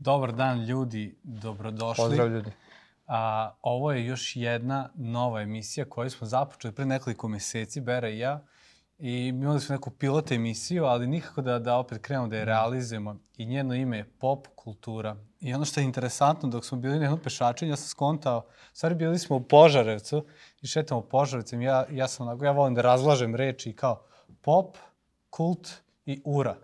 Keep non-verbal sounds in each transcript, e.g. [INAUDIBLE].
Dobar dan ljudi, dobrodošli. Pozdrav ljudi. A, ovo je još jedna nova emisija koju smo započeli pre nekoliko meseci, Bera i ja. I imali smo neku pilot emisiju, ali nikako da, da opet krenemo da je realizujemo. I njeno ime je Pop kultura. I ono što je interesantno, dok smo bili na jednom pešačenju, ja sam skontao, stvari bili smo u Požarevcu i šetamo Požarevcem. Ja, ja sam onako, ja volim da razlažem reči kao pop, kult i ura.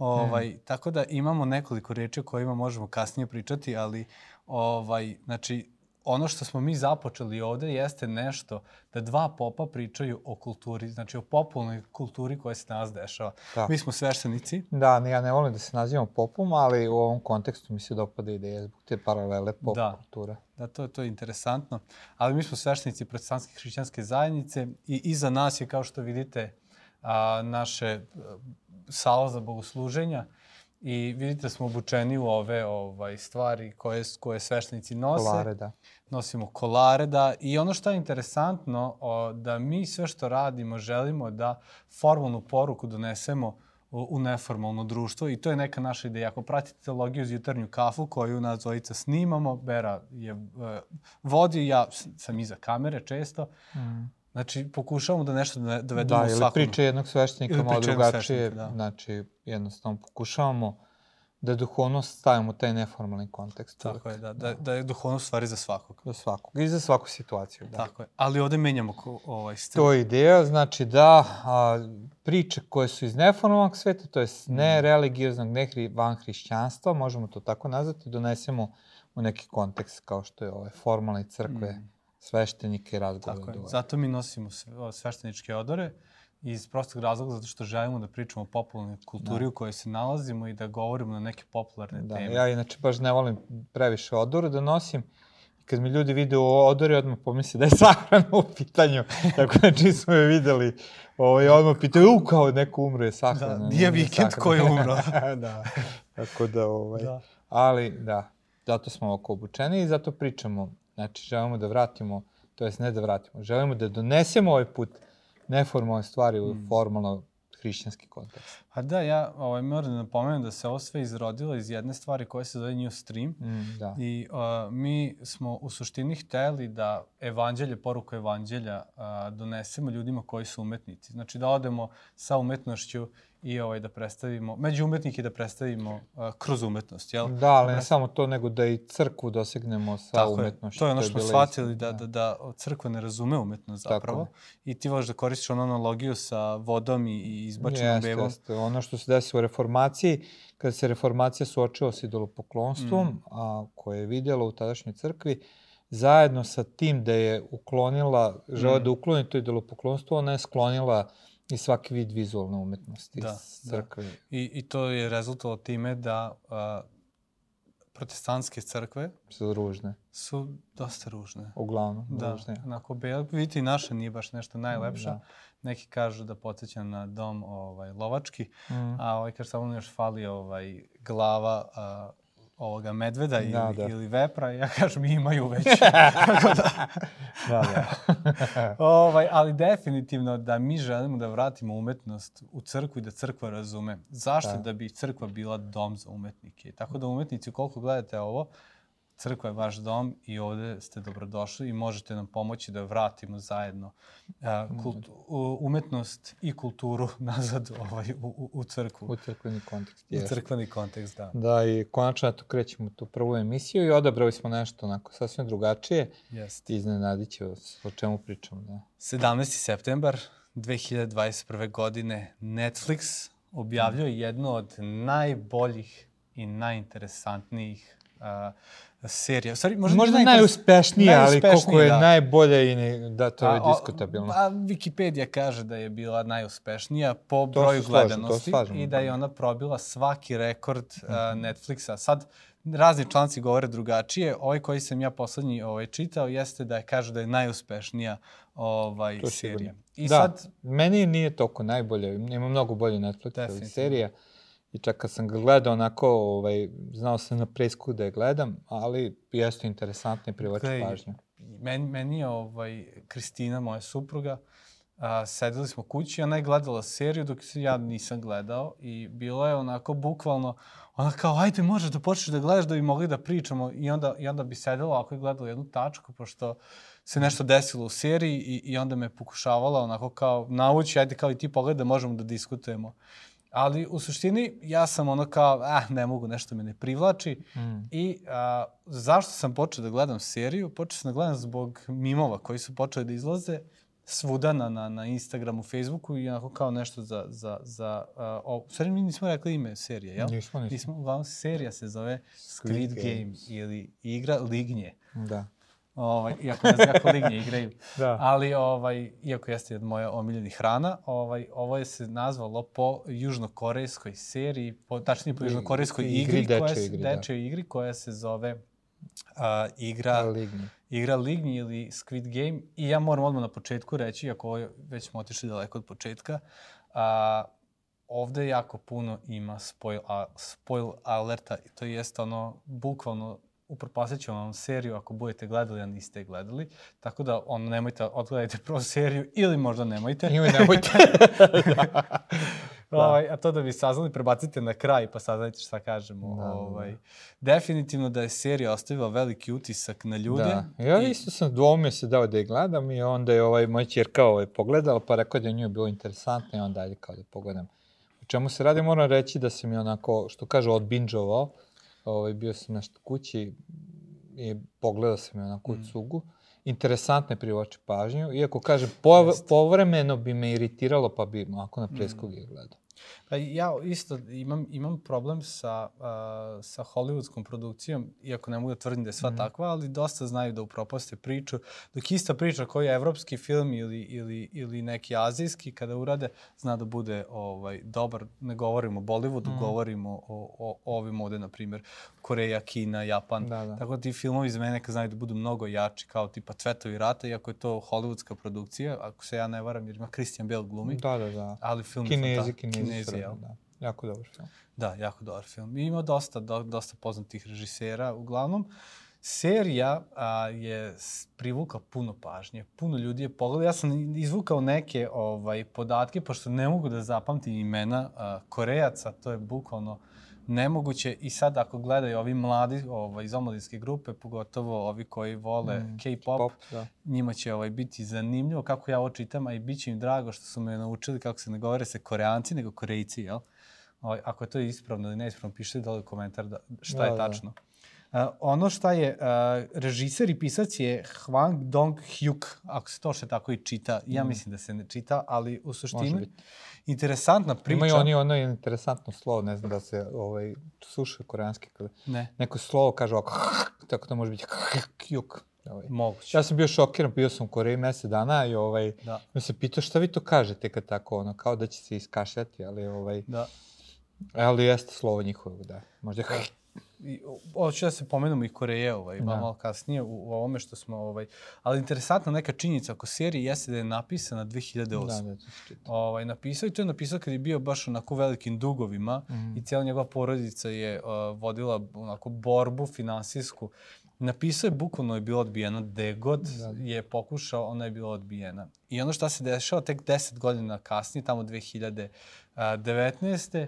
Ovaj, mm. Tako da imamo nekoliko reči o kojima možemo kasnije pričati, ali ovaj, znači, ono što smo mi započeli ovde jeste nešto da dva popa pričaju o kulturi, znači o popularnoj kulturi koja se danas dešava. Da. Mi smo sveštenici. Da, ja ne volim da se nazivamo popom, ali u ovom kontekstu mi se dopada ideja zbog te paralele pop da. kultura. Da, to, to je interesantno. Ali mi smo sveštenici protestantske hrišćanske zajednice i iza nas je, kao što vidite, a, naše sala za bogosluženja i vidite da smo obučeni u ove ovaj, stvari koje, koje sveštenici nose. Kolare, da. Nosimo kolare, da. I ono što je interesantno, o, da mi sve što radimo želimo da formalnu poruku donesemo u, u neformalno društvo i to je neka naša ideja. Ako pratite teologiju uz jutarnju kafu koju nas dvojica snimamo, Bera je e, vodi, ja sam iza kamere često, mm Znači, pokušavamo da nešto dovedemo da, u svakom... Da, ili priče jednog sveštenika malo drugačije. Da. Znači, jednostavno pokušavamo da duhovnost stavimo u taj neformalni kontekst. Tako uvek. je, da, da, da je duhovnost stvari za svakog. Za svakog i za svaku situaciju. Da. Tako je, ali ovde menjamo ko, ovaj stil. To je ideja, znači da a, priče koje su iz neformalnog sveta, to je mm. ne religioznog, ne hri, van hrišćanstva, možemo to tako nazvati, donesemo u neki kontekst kao što je ove formalne crkve, mm sveštenike razgovore. Tako je. Zato mi nosimo svešteničke odore iz prostog razloga zato što želimo da pričamo o popularnoj kulturi da. u kojoj se nalazimo i da govorimo na neke popularne da, teme. Ja inače baš ne volim previše odore da nosim. Kad mi ljudi vide u odori, odmah pomisle da je sahrana u pitanju. [LAUGHS] Tako da čim smo je videli, ovaj, odmah pitaju, u, kao neko umro je sahrana. Da, nije vikend ko je umro. [LAUGHS] da, tako da, ovaj, da. ali da, zato smo ovako obučeni i zato pričamo Znači, želimo da vratimo, to jest ne da vratimo, želimo da donesemo ovaj put neformalne stvari u mm. formalno hrišćanski kontekst. A da, ja ovaj, moram da napomenem da se ovo sve izrodilo iz jedne stvari koja se zove New Stream. Mm, da. I uh, mi smo u suštini hteli da evanđelje, poruku evanđelja uh, donesemo ljudima koji su umetnici. Znači da odemo sa umetnošću i ovaj, da predstavimo, među umetnike da predstavimo uh, kroz umetnost, jel? Da, ali ne samo to, nego da i crkvu dosegnemo sa Tako umetnošću. To je ono što smo shvatili, da, da, da crkva ne razume umetnost zapravo. Tako. I ti voliš da koristiš onu analogiju sa vodom i, i izbačenom jeste, bevom. Jeste, ono što se desi u reformaciji, kada se reformacija suočila s idolopoklonstvom, mm. a, koje je vidjela u tadašnjoj crkvi, zajedno sa tim da je uklonila, žele mm. da ukloni to idolopoklonstvo, ona je sklonila i svaki vid vizualne umetnosti da, crkve. Da. I, I to je rezultalo time da a, protestantske crkve su ružne. Su dosta ružne. Uglavnom, da, ružne. Da, onako, vidite i naša nije baš nešto najlepša. Da. Neki kažu da podsjeća na dom ovaj, lovački, mm. a ovaj kaže samo još fali ovaj, glava a, ovoga medveda da, ili, da. ili vepra, ja kažem imaju već. [LAUGHS] da, da. da. [LAUGHS] ovaj, ali definitivno da mi želimo da vratimo umetnost u crkvu i da crkva razume. Zašto? Da, da bi crkva bila dom za umetnike. Tako da umetnici, koliko gledate ovo, crkva je vaš dom i ovde ste dobrodošli i možete nam pomoći da vratimo zajedno uh, kultu, umetnost i kulturu [LAUGHS] nazad ovaj, u, u crkvu. U crkveni kontekst. U crkveni kontekst, da. Da, i konačno eto krećemo tu prvu emisiju i odabrali smo nešto onako sasvim drugačije. Jeste. Iznenadit će vas o čemu pričamo. Da. 17. septembar 2021. godine Netflix objavljuje jedno od najboljih i najinteresantnijih uh, serija. Stvari, možda, možda najinteres... najuspešnija, ali koliko je da. najbolja i ne, da, to je a, diskutabilno. A Wikipedia kaže da je bila najuspešnija po to broju slažem, gledanosti slažem, i da je da. ona probila svaki rekord uh, Netflixa. Sad, razni članci govore drugačije. Ovaj koji sam ja poslednji ovaj, čitao jeste da je kaže da je najuspešnija ovaj, serija. I da, sad... meni nije toliko najbolje. Ima mnogo bolje Netflixa serija. I čak kad sam ga gledao onako, ovaj, znao sam na presku da je gledam, ali jeste interesantno i privlači pažnju. Meni, meni je ovaj, Kristina, moja supruga, a, sedeli smo kući, ona je gledala seriju dok se ja nisam gledao i bilo je onako bukvalno, ona kao, ajde možeš da počneš da gledaš da bi mogli da pričamo i onda, i onda bi sedela ako je gledala jednu tačku, pošto se nešto desilo u seriji i, i onda me pokušavala onako kao navući, ajde kao i ti pogled da možemo da diskutujemo. Ali u suštini ja sam ono kao, ah, ne mogu, nešto me ne privlači. Mm. I a, zašto sam počeo da gledam seriju? Počeo sam da gledam zbog mimova koji su počeli da izlaze svuda na, na, na Instagramu, Facebooku i onako kao nešto za... za, za uh, o, stvari mi nismo rekli ime serije, jel? Nismo, nismo. nismo uglavnom serija se zove Squid, Squid. Game ili igra Lignje. Da. Ovaj, iako ne znam kako lignje igraju. [LAUGHS] da. Ali, ovaj, iako jeste od moja omiljenih hrana, ovaj, ovo je se nazvalo po južnokorejskoj seriji, po, tačnije po južnokorejskoj igri, igri koja se, igri, deče da. igri koja se zove uh, igra Lignje. igra Lignje ili Squid Game. I ja moram odmah na početku reći, ako ovo već smo otišli daleko od početka, a, ovde jako puno ima spoil, a, spoil alerta. I to jeste ono, bukvalno upropasit ću vam seriju ako budete gledali, a niste gledali. Tako da, ono, nemojte, odgledajte prvo seriju ili možda nemojte. Ili nemojte. [LAUGHS] da. ovaj, a to da bi saznali, prebacite na kraj pa saznajte šta kažemo. Da, da, da. ovaj, definitivno da je serija ostavila veliki utisak na ljude. Da. Ja i... isto sam dvomio se dao da je gledam i onda je ovaj, moj čerka ovaj, pogledala pa rekao da je njoj bilo interesantno i onda ajde kao da pogledam. U čemu se radi, moram reći da sam je onako, što kaže, odbinđovao ovaj, bio sam nešto kući i pogledao sam je onako mm. cugu. Interesantne privlači pažnju, iako kažem, po, povremeno bi me iritiralo, pa bi onako na preskog mm. je gledao. Pa ja isto imam, imam problem sa, uh, sa hollywoodskom produkcijom, iako ne mogu da tvrdim da je sva mm -hmm. takva, ali dosta znaju da upropaste priču. Dok ista priča koji je evropski film ili, ili, ili neki azijski, kada urade, zna da bude ovaj, dobar. Ne govorimo o Bollywoodu, mm -hmm. govorimo o, o, o ovim ovde, na primjer, Koreja, Kina, Japan. Da, da. Tako da ti filmovi iz mene znaju da budu mnogo jači, kao tipa Cvetovi rata, iako je to hollywoodska produkcija, ako se ja ne varam, jer ima Christian Bale glumi. Da, da, da. Ali film Kinezi, je Kinezi, Kinezi, jel? Da. Jako dobar film. Da, jako dobar film. I ima dosta, do, dosta poznatih režisera. Uglavnom, serija a, je privukla puno pažnje. Puno ljudi je pogledao. Ja sam izvukao neke ovaj, podatke, pošto ne mogu da zapamtim imena a, Korejaca. To je bukvalno nemoguće. I sad ako gledaju ovi mladi ovaj, iz omladinske grupe, pogotovo ovi koji vole mm, K-pop, da. njima će ovaj, biti zanimljivo kako ja ovo čitam, a i bit će im drago što su me naučili kako se ne govore se koreanci, nego korejci, jel? Ovaj, ako je to ispravno ili neispravno, pišite dole komentar da, šta da, je da. tačno. Da. Uh, ono šta je, uh, režiser i pisac je Hwang Dong-hyuk, ako se to što tako i čita, ja mm. mislim da se ne čita, ali u suštini interesantna priča. Imaju oni ono interesantno slovo, ne znam da se ovaj, sluša koreanski, kada ne. neko slovo kaže ovako, tako da može biti hyuk. Ovaj. Moguće. Ja sam bio šokiran, bio sam u Koreji mesec dana i ovaj, da. me se pitao šta vi to kažete kad tako, ono, kao da će se iskašljati, ali ovaj... Da. Ali jeste slovo njihovo, da. Možda da. Hoću da se pomenemo i Koreje ovaj, da. malo kasnije u, u ovome što smo... Ovaj, ali interesantna neka činjenica oko serije jeste da je napisana 2008. Da, da, ovaj, napisao i to je napisao kad je bio baš onako velikim dugovima mm. i cijela njegova porodica je uh, vodila onako borbu finansijsku. Napisao je, bukvalno je bila odbijena, gde god da. je pokušao, ona je bila odbijena. I ono što se dešava tek 10 godina kasnije, tamo 2019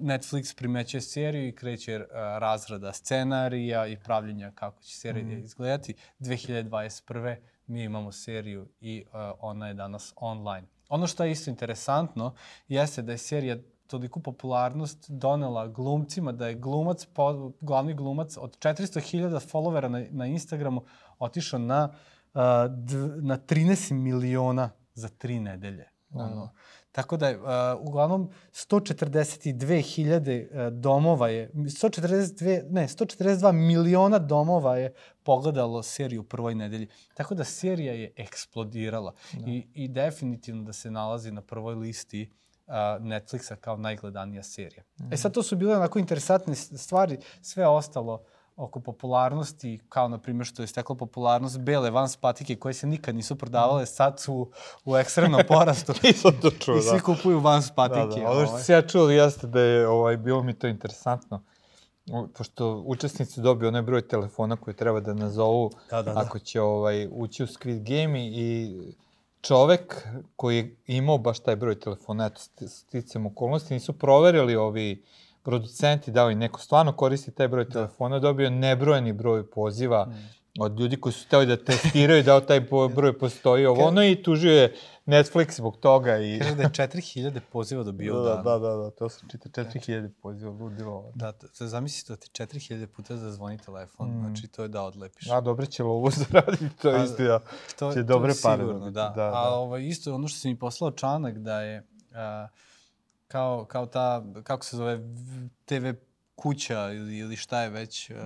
Netflix primeće seriju i kreće razrada scenarija i pravljenja kako će serija mm. izgledati. 2021. mi imamo seriju i ona je danas online. Ono što je isto interesantno jeste da je serija toliku popularnost donela glumcima, da je glumac, po, glavni glumac od 400.000 followera na, na Instagramu otišao na, uh, d, na 13 miliona za tri nedelje. Ono, Tako da uh, uglavnom, 142.000 uh, domova je, 142, ne, 142 miliona domova je pogledalo seriju u prvoj nedelji. Tako da serija je eksplodirala da. I, i definitivno da se nalazi na prvoj listi uh, Netflixa kao najgledanija serija. Mm. E sad, to su bile onako interesantne stvari, sve ostalo oko popularnosti, kao na primjer što je stekla popularnost bele vans patike koje se nikad nisu prodavale, sad su u ekstremnom porastu. [LAUGHS] Nisam to čuo, I svi da. kupuju vans patike. Da, da. Ono što ovaj. se ja čuo jeste da je, ovaj, bilo mi to interesantno. Pošto učesnici dobiju onaj broj telefona koji treba da nazovu da, da, da. ako će ovaj, ući u Squid Game i čovek koji je imao baš taj broj telefona, eto, sticam okolnosti, nisu proverili ovi producenti, da li neko stvarno koristi taj broj da. telefona, dobio nebrojeni broj poziva mm. od ljudi koji su hteli da testiraju da li taj [LAUGHS] broj postoji, ovo ono i tužio je Netflix zbog toga. I... Kaže da je 4000 poziva dobio [LAUGHS] da, da, da, da, to se čita 4000 poziva, ludilo. Da, to, zamislite da ti 4000 puta zazvoni telefon, mm. znači to je da odlepiš. A, dobro će lovu [LAUGHS] zaraditi, to je isto, ja. To, će to dobre pare. Sigurno, da. da, da. A ovaj, isto ono što si mi poslao članak da je a, kao, kao ta, kako se zove, TV kuća ili, ili šta je već. Uh,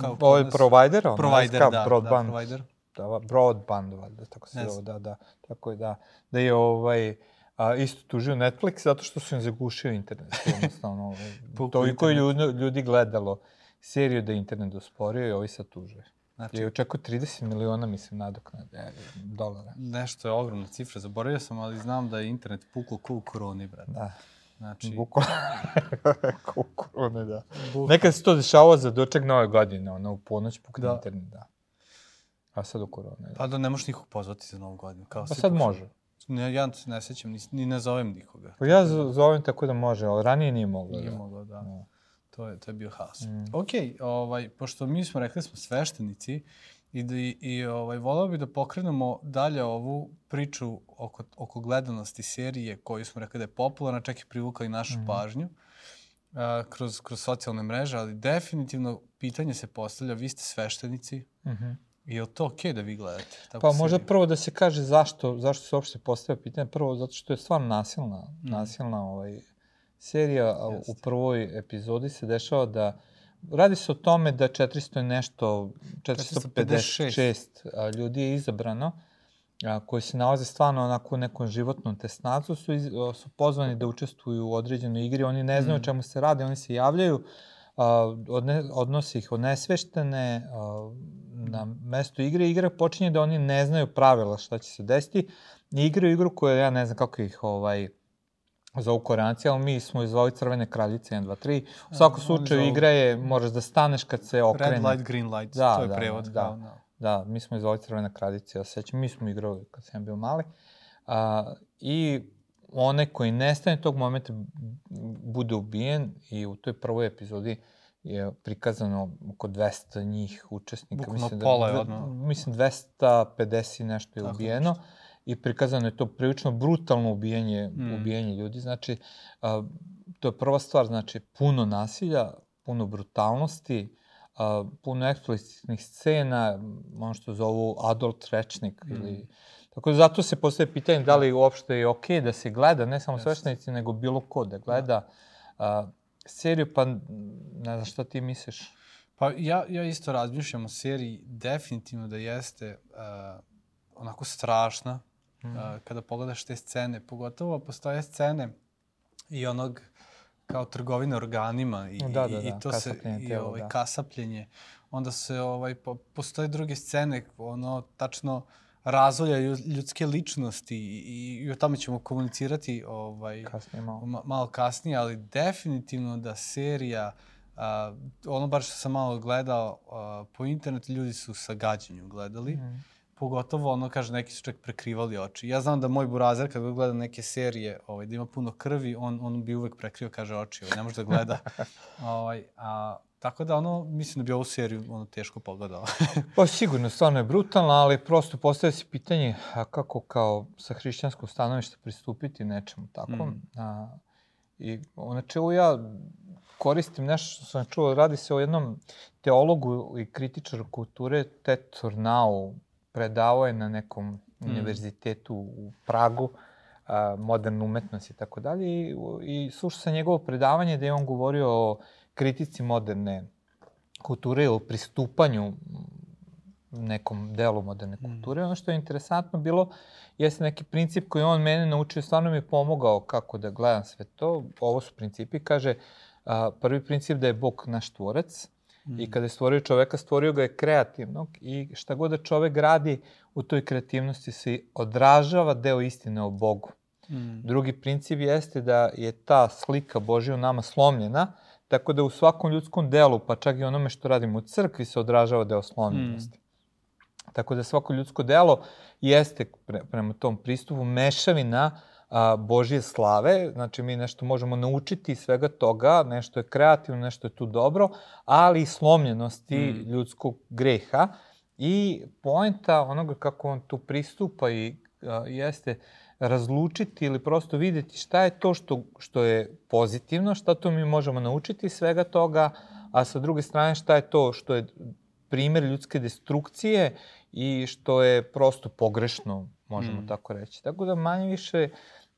kao, Ovo je provider? Provider, da, broadband. da, provider da, broadband, valjda, tako se zove, da, da, tako je, da, da je ovaj, a, isto tužio Netflix zato što su im zagušio internet, jednostavno, ovaj, [LAUGHS] toliko je ljudi, ljudi gledalo seriju da je internet dosporio i ovi sad tužuje. Znači, je očekao 30 miliona, mislim, nadoknade e, dolara. Nešto je ogromna cifra, zaboravio sam, ali znam da je internet puklo ko u koroni, brate. Da. Znači... [LAUGHS] Bukvalno, da. Bukvalno. Nekad se to dešavalo za doček nove godine, ono, u ponoć pukne da. internet, da. A sad u korona. Pa da ne možeš nikog pozvati za novu godinu. Kao pa sad može. Ne, ja se ne sećam, ni, ni ne zovem nikoga. Pa ja zovem tako da može, ali ranije nije moglo. Nije da. moglo, da. No. To je, to je bio haos. Mm. Ok, ovaj, pošto mi smo rekli da smo sveštenici i, da, i, i ovaj, volao bi da pokrenemo dalje ovu priču oko, oko gledanosti serije koju smo rekli da je popularna, čak i privukla i našu mm. pažnju a, kroz, kroz socijalne mreže, ali definitivno pitanje se postavlja, vi ste sveštenici, mm -hmm Je li to okej okay da vi gledate? Tako pa možda prvo da se kaže zašto, zašto se uopšte postavlja pitanje. Prvo, zato što je stvarno nasilna, mm. nasilna ovaj, serija. Jest. U prvoj epizodi se dešava da Radi se o tome da 400 nešto, 456 ljudi je izabrano, a, koji se nalaze stvarno onako u nekom životnom tesnacu, su, iz, su pozvani da učestvuju u određenoj igri, oni ne znaju mm. čemu se radi, oni se javljaju, a, odne, odnosi ih od nesveštene, a, na mesto igre, igra počinje da oni ne znaju pravila šta će se desiti. Igraju igru koja, ja ne znam kako ih ovaj, zovu koreanci, ali mi smo izvali crvene kraljice 1, 2, 3. U svakom slučaju igra je, moraš da staneš kad se okrene. Red light, green light, da, to je da, prevod. Da, kao, da, da, mi smo izvali crvene kraljice, ja sećam, mi smo igrali kad sam bio mali. A, I one koji nestane tog momenta bude ubijen i u toj prvoj epizodi je prikazano oko 200 njih učesnika. Bukno mislim da pola je odmah. Mislim 250 nešto je Tako ubijeno. Nešto. I prikazano je to prilično brutalno ubijanje, mm. ubijanje ljudi. Znači, a, to je prva stvar, znači puno nasilja, puno brutalnosti, a, puno eksplicitnih scena, ono što zovu adult rečnik mm. ili Tako da zato se postoje pitanje da li uopšte je okej okay da se gleda, ne samo sveštenici, nego bilo ko da gleda. A, seriju, pa ne znam šta ti misliš? Pa ja, ja isto razmišljam o seriji, definitivno da jeste uh, onako strašna mm. uh, kada pogledaš te scene, pogotovo postoje scene i onog kao trgovine organima i, da, da, da, i to se i ovaj da. kasapljenje. Onda se ovaj po, postoje druge scene, ono tačno razvoja ljudske ličnosti i, i o tome ćemo komunicirati ovaj, kasnije malo. Ma, malo kasnije, ali definitivno da serija, a, ono bar što sam malo gledao a, po internetu, ljudi su sa gađenjem gledali. Mm. Pogotovo ono, kaže, neki su čak prekrivali oči. Ja znam da moj burazer, kad gleda neke serije, ovaj, da ima puno krvi, on, on bi uvek prekrio, kaže, oči, ovaj, ne može da gleda. [LAUGHS] ovaj, a, Tako da, ono, mislim da bi ovu seriju ono, teško pogledala. [LAUGHS] pa sigurno, stvarno je brutalna, ali prosto postaje se pitanje a kako kao sa hrišćanskog stanovišta pristupiti nečemu tako. Mm. A, I u načelu ja koristim nešto što sam čuo, radi se o jednom teologu i kritičaru kulture, Ted Tornau, predavao je na nekom mm. univerzitetu u Pragu, a, modernu umetnost i tako dalje, i, i slušao sam njegovo predavanje da je on govorio o kritici moderne kulture o pristupanju nekom delu moderne mm. kulture. Mm. Ono što je interesantno bilo jeste neki princip koji on mene naučio, stvarno mi je pomogao kako da gledam sve to. Ovo su principi, kaže, a, prvi princip da je Bog naš tvorac mm. i kada je stvorio čoveka, stvorio ga je kreativnog i šta god da čovek radi u toj kreativnosti se odražava deo istine o Bogu. Mm. Drugi princip jeste da je ta slika Božja u nama slomljena, Tako da u svakom ljudskom delu, pa čak i onome što radimo u crkvi, se odražava deo slomljenosti. Mm. Tako da svako ljudsko delo jeste pre, prema tom pristupu mešavina a, Božje slave, znači mi nešto možemo naučiti iz svega toga, nešto je kreativno, nešto je tu dobro, ali i slomljenosti mm. ljudskog greha i poenta onoga kako on tu pristupa i a, jeste razlučiti ili prosto videti šta je to što, što je pozitivno, šta to mi možemo naučiti iz svega toga, a sa druge strane šta je to što je primer ljudske destrukcije i što je prosto pogrešno, možemo mm. tako reći. Tako da manje više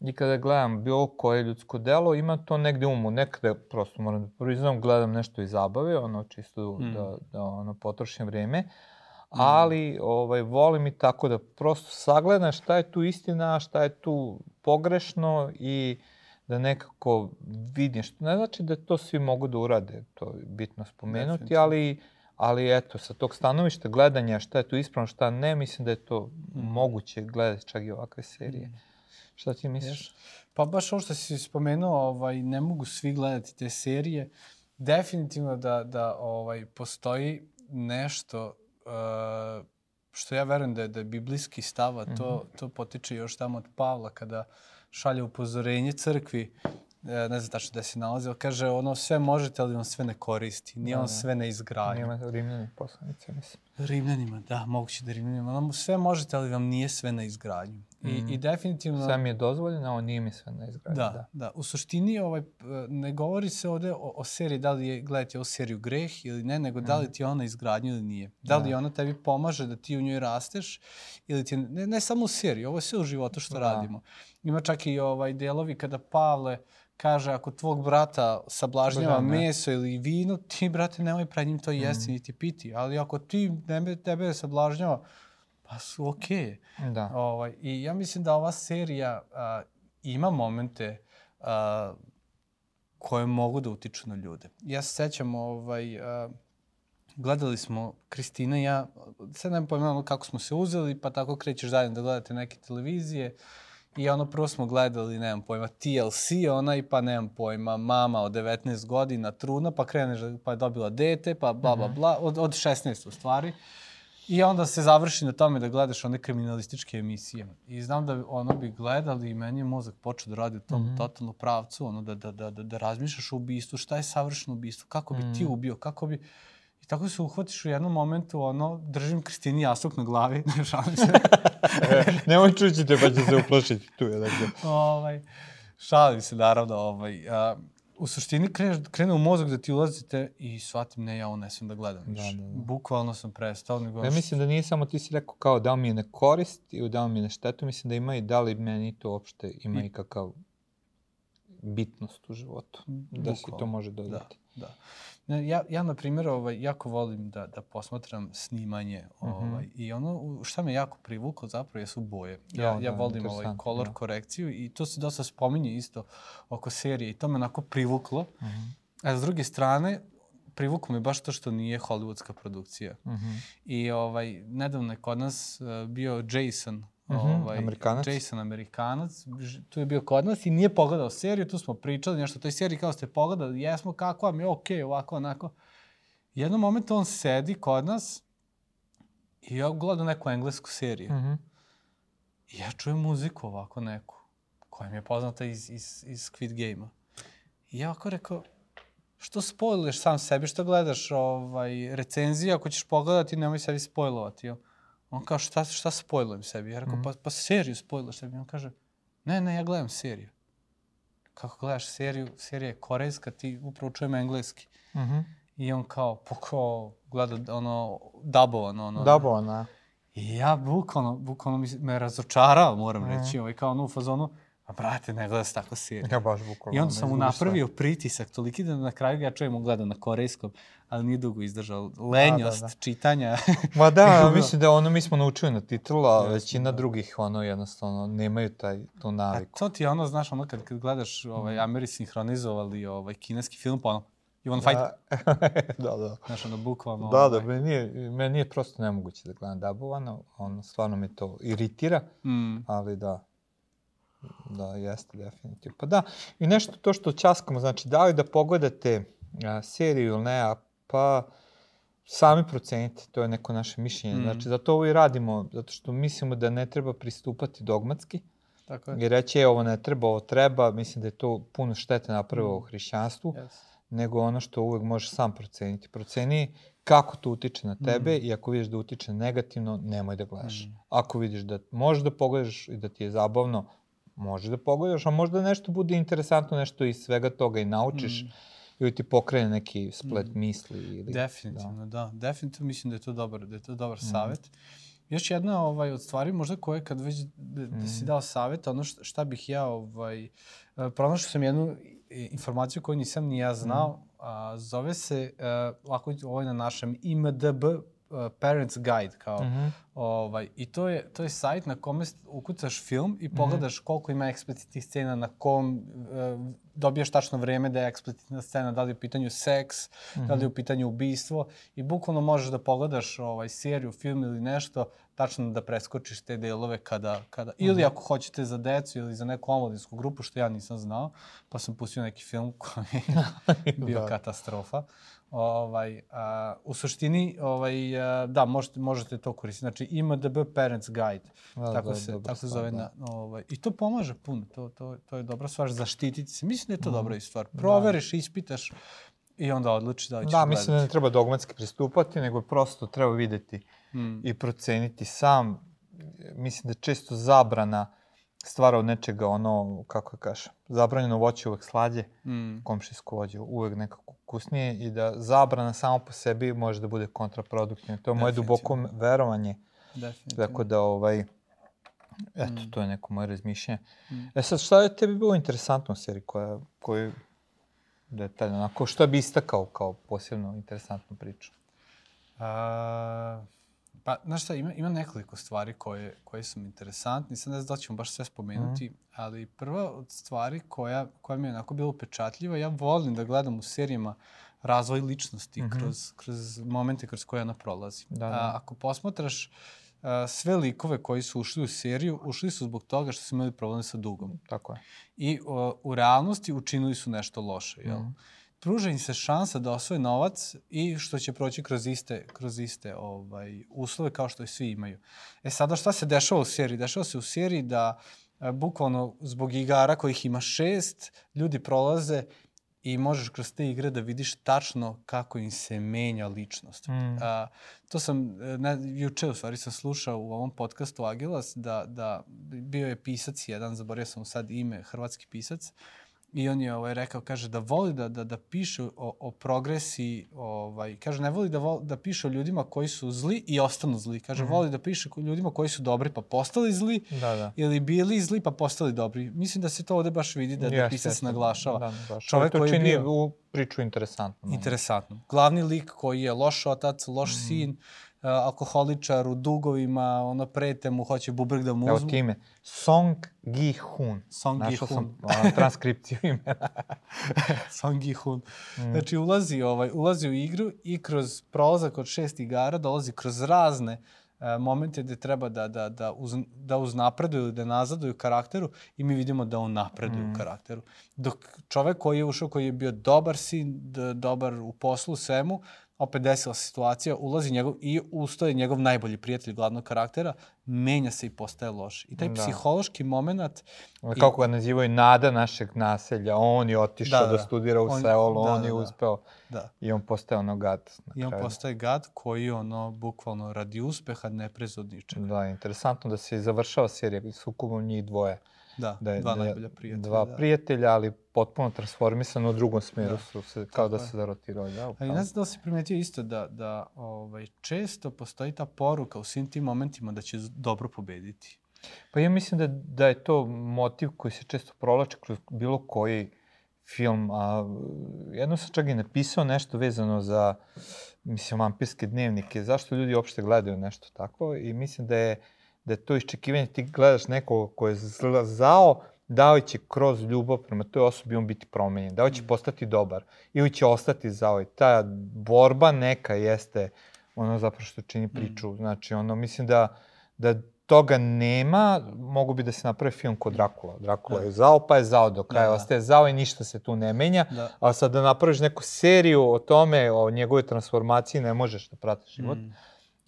i kada gledam bilo koje ljudsko delo, ima to negde umu. Nekada prosto moram da priznam, gledam nešto iz zabave, ono čisto mm. da, da ono, potrošim vreme, ali ovaj, volim i tako da prosto sagledam šta je tu istina, šta je tu pogrešno i da nekako vidim, što ne znači da to svi mogu da urade, to je bitno spomenuti, ali ali eto, sa tog stanovišta gledanja šta je tu ispravno, šta ne, mislim da je to mm. moguće gledati čak i ovakve serije. Mm. Šta ti misliš? Pa baš ovo što si spomenuo, ovaj, ne mogu svi gledati te serije. Definitivno da, da ovaj, postoji nešto uh, što ja verujem da je, da je biblijski stava, to, mm -hmm. to potiče još tamo od Pavla kada šalje upozorenje crkvi E, ne znam tačno gde se nalazi, ali kaže ono sve možete, ali vam sve ne koristi. Nije da, on da. sve ne izgradi. Nije Rimljani poslanice, mislim. Rimljanima, da, moguće da Rimljanima. Ono sve možete, ali vam nije sve na izgradnju. I, mm. i definitivno... Sve mi je dozvoljeno, a on nije mi sve na izgradnju. Da, da, da. U suštini ovaj, ne govori se ovde o, o seriji da li je, gledati ovu seriju greh ili ne, nego mm. da li mhm. ti ona izgradnju ili nije. Da li da. ona tebi pomaže da ti u njoj rasteš ili ti, ne, ne samo u seriji, ovo je sve u životu što da. radimo. Ima čak i ovaj delovi kada Pavle kaže ako tvog brata sablažnjava Božan, meso ili vino, ti, brate, nemoj pred njim to jesti mm. niti piti. Ali ako ti nebe, tebe sablažnjava, pa su okej. Okay. Da. Ovaj, I ja mislim da ova serija a, ima momente a, koje mogu da utiču na ljude. Ja se sećam, ovaj, a, gledali smo, Kristina i ja, sad nemam pojma kako smo se uzeli, pa tako krećeš zajedno da gledate neke televizije. I ono, prvo smo gledali, nemam pojma, TLC, ona i pa nemam pojma, mama od 19 godina, trudna, pa kreneš, pa je dobila dete, pa bla, bla, mhm. bla, od, od 16 u stvari. I onda se završi na tome da gledaš one kriminalističke emisije. I znam da ono bi gledali i meni je mozak počeo da radi u tom mm -hmm. totalno pravcu, ono da, da, da, da, da razmišljaš o ubistvu, šta je savršeno ubistvo, kako bi mm -hmm. ti mhm. ubio, kako bi... I tako se uhvatiš u jednom momentu, ono, držim Kristini jastuk na glavi, [LAUGHS] ne šalim se. Nemoj čućite pa će se uplašiti tu je dakle. ovaj, šalim se naravno, ovaj, a, u suštini kreneš, krene u mozak da ti ulazite i shvatim, ne, ja ovo ne sam da gledam Da, da, da. Bukvalno sam prestao. Nego ja mislim da nije samo ti si rekao kao da mi je ne korist i da mi je ne štetu, mislim da ima i da li meni to uopšte ima i, i kakav bitnost u životu. Bukvalno. Da se to može dodati. Da, da. Ne, ja, ja, na primjer, ovaj, jako volim da, da posmatram snimanje. Mhm. Ovaj, mm -hmm. I ono, šta me jako privuklo zapravo jesu boje. Ja, ja, ja da, volim ovaj color ja. korekciju i to se dosta spominje isto oko serije i to me onako privuklo. Mm -hmm. A s druge strane, privuklo me baš to što nije hollywoodska produkcija. Mm -hmm. I ovaj, nedavno je kod nas uh, bio Jason Mm -hmm, ovaj, Amerikanac. Jason Amerikanac, tu je bio kod nas i nije pogledao seriju, tu smo pričali nešto o toj seriji, kao ste pogledali, jesmo, kako vam je, okej, okay, ovako, onako. Jednom momentu on sedi kod nas i ja gledam neku englesku seriju. Mm -hmm. I ja čujem muziku ovako neku, koja mi je poznata iz, iz, iz Squid Game-a. I ja ovako rekao, što spojluješ sam sebi, što gledaš ovaj, recenziju, ako ćeš pogledati, nemoj sebi spojlovati. Jel? On kao, šta, šta spojlujem sebi? Ja rekao, mm. pa, pa seriju spojluješ sebi. On kaže, ne, ne, ja gledam seriju. Kako gledaš seriju? Serija je korejska, ti upravo čujem engleski. Mm -hmm. I on kao, pa kao, gleda ono, dubovano. Ono, dubovano, da. I ja bukvalno, bukvalno me razočarao, moram mm -hmm. reći, ovaj, kao ono u fazonu, A brate, ne gleda se tako seriju. Ja baš bukvalno. I onda sam mu napravio pritisak, toliki da na kraju ja čujem gleda na korejskom, ali nije dugo izdržao. Lenjost da, da, da. čitanja. [LAUGHS] Ma da, [LAUGHS] mislim da ono mi smo naučili na titulu, a većina da. drugih ono jednostavno nemaju taj, tu naviku. A to ti je ono, znaš, ono kad, kad gledaš ovaj, Ameri sinhronizovali ovaj, kineski film, pa ono, You wanna fight? da, [LAUGHS] da. Znaš, ono, bukvalno... Da, da, ovaj... meni nije, meni nije prosto nemoguće da gledam dabovano, ono, stvarno me to iritira, mm. ali da, Da, jeste, definitivno. Pa da, i nešto to što časkamo, znači, da li da pogledate a, seriju ili ne, a, pa sami procenite, to je neko naše mišljenje. Mm. Znači, zato ovo i radimo, zato što mislimo da ne treba pristupati dogmatski Tako je. i reći, e, ovo ne treba, ovo treba, mislim da je to puno štete napravilo u hrišćanstvu, Yes. nego ono što uvek možeš sam proceniti. Proceni kako to utiče na tebe Mm. i ako vidiš da utiče negativno, nemoj da gledaš. Mm. Ako vidiš da možeš da pogledaš i da ti je zabavno, možeš da pogledaš, a možda nešto bude interesantno, nešto iz svega toga i naučiš Mm. ili ti pokrene neki splet Mm. misli. Ili, Definitivno, da. Definitivno mislim da je to dobar, da je to dobar Mhm. savet. Još jedna ovaj, od stvari možda koje kad već da, da si Mhm. dao savet, ono šta, šta bih ja, ovaj, e, pronašao sam jednu informaciju koju nisam ni ja znao, Mhm. a, zove se, uh, ovako ovo je na našem IMDB Parents Guide, kao, Mhm. Ovaj, I to je, to je sajt na kome ukucaš film Mhm. i pogledaš koliko ima eksplicitnih scena, na kom e, dobijaš tačno vreme da je eksplicitna scena, da li je u pitanju seks, da li je u pitanju ubistvo i bukvalno možeš da pogledaš ovaj, seriju, film ili nešto, tačno da preskočiš te delove kada, kada ili ako hoćete za decu ili za neku omladinsku grupu, što ja nisam znao, pa sam pustio neki film koji je [LAUGHS] bio Da. katastrofa. Ovaj, a, u suštini, ovaj, a, da, možete, možete to koristiti. Znači, IMDB Parents Guide. Da, tako da, se, tako se zove. da. Na, ovaj, I to pomaže puno. To, to, to je dobra stvar. Zaštititi se. Mislim da je to Mhm. dobra stvar. Proveriš, ispitaš i onda odlučiš da li ćeš Da, mislim da gledati. ne treba dogmatski pristupati, nego prosto treba videti Mm. i proceniti sam. Mislim da često zabrana stvara od nečega ono, kako da kažem, zabranjeno voće uvek slađe, Mm. komšijsko voće uvek nekako ukusnije i da zabrana samo po sebi može da bude kontraproduktivna. To je moje duboko verovanje. Definitivno. Tako da, ovaj, eto, Mm. to je neko moje razmišljanje. Mm. E sad, šta je tebi bilo interesantno u seriji koja, koju detaljno, onako, šta bi istakao kao posebno interesantnu priču? A, pa, znaš šta, ima, ima nekoliko stvari koje, koje su mi interesantne. Sad ne znam da ćemo baš sve spomenuti, Mhm. ali prva od stvari koja, koja mi je onako bilo upečatljiva, ja volim da gledam u serijama razvoj ličnosti Mhm. kroz, kroz momente kroz koje ona prolazi. Da, da. A, ako posmatraš a, sve likove koji su ušli u seriju, ušli su zbog toga što su imali problem sa dugom. Tako je. I o, u realnosti učinili su nešto loše, jel? Mhm. Pruža im se šansa da osvoje novac i što će proći kroz iste, kroz iste ovaj, uslove kao što i svi imaju. E sada šta se dešava u seriji? Dešava se u seriji da e, bukvalno zbog igara kojih ima šest, ljudi prolaze i možeš kroz te igre da vidiš tačno kako im se menja ličnost. Mm. A, to sam, e, ne, juče u stvari sam slušao u ovom podcastu Agilas da, da bio je pisac jedan, zaboravio sam sad ime, hrvatski pisac, I on je ovaj, rekao, kaže, da voli da, da, da piše o, o progresiji, ovaj, kaže, ne voli da, vol, da piše o ljudima koji su zli i ostanu zli. Kaže, Mhm. voli da piše o ljudima koji su dobri pa postali zli Da, da. ili bili zli pa postali dobri. Mislim da se to ovde baš vidi, da, da pisac jeste. naglašava. Da, naglašava. Čovek to koji je čini bio- u priču interesantno. Interesantno. Glavni lik koji je loš otac, loš Mhm. sin, alkoholičar u dugovima, ono prete mu, hoće bubreg da mu Evo uzmu. ti ime. Song Gi-hun. Song Našao Gi-hun. sam ono, transkripciju imena. [LAUGHS] Song Gi-hun. Mm. Znači, ulazi, ovaj, ulazi u igru i kroz prolazak od šest igara dolazi kroz razne e, momente gde treba da, da, da, uz, da uznapreduju ili da nazaduju karakteru i mi vidimo da on napreduje Mm. u karakteru. Dok čovek koji je ušao, koji je bio dobar sin, dobar u poslu, svemu, opet desila se situacija, ulazi njegov i ustoje njegov najbolji prijatelj glavnog karaktera, menja se i postaje loš. I taj Da. psihološki moment Kako ga nazivaju nada našeg naselja. On je otišao Da, da, da. studira u On- Seulu, da, on da, je da. uspeo da, i on postao ono gad. na I on kraju. postaje gad koji ono, bukvalno radi uspeha ne prez od ničega. Da, interesantno da se završava serija sukobom njih dvoje. Da, Da je, dva da najbolja prijatelja. Dva da. prijatelja, ali potpuno transformisano u drugom smeru Da. su se, kao da se zarotirali. Da, Ali ne znam da li si primetio isto da, da ovaj, često postoji ta poruka u svim tim momentima da će dobro pobediti. Pa ja mislim da, da je to motiv koji se često provlači kroz bilo koji film. A, jedno sam čak i napisao nešto vezano za, mislim, vampirske dnevnike. Zašto ljudi uopšte gledaju nešto tako? I mislim da je, da je to iščekivanje, ti gledaš nekog ko je zla- zao, da li će kroz ljubav prema toj osobi on biti promenjen, da li će postati dobar ili će ostati zao. I ta borba neka jeste ono zapravo što čini priču. Znači, ono, mislim da, da toga nema, mogu bi da se napravi film kod Drakula. Drakula da. je zao, pa je zao do kraja, da, da. ostaje zao i ništa se tu ne menja. Da. A sad da napraviš neku seriju o tome, o njegove transformaciji, ne možeš da pratiš život. Mm.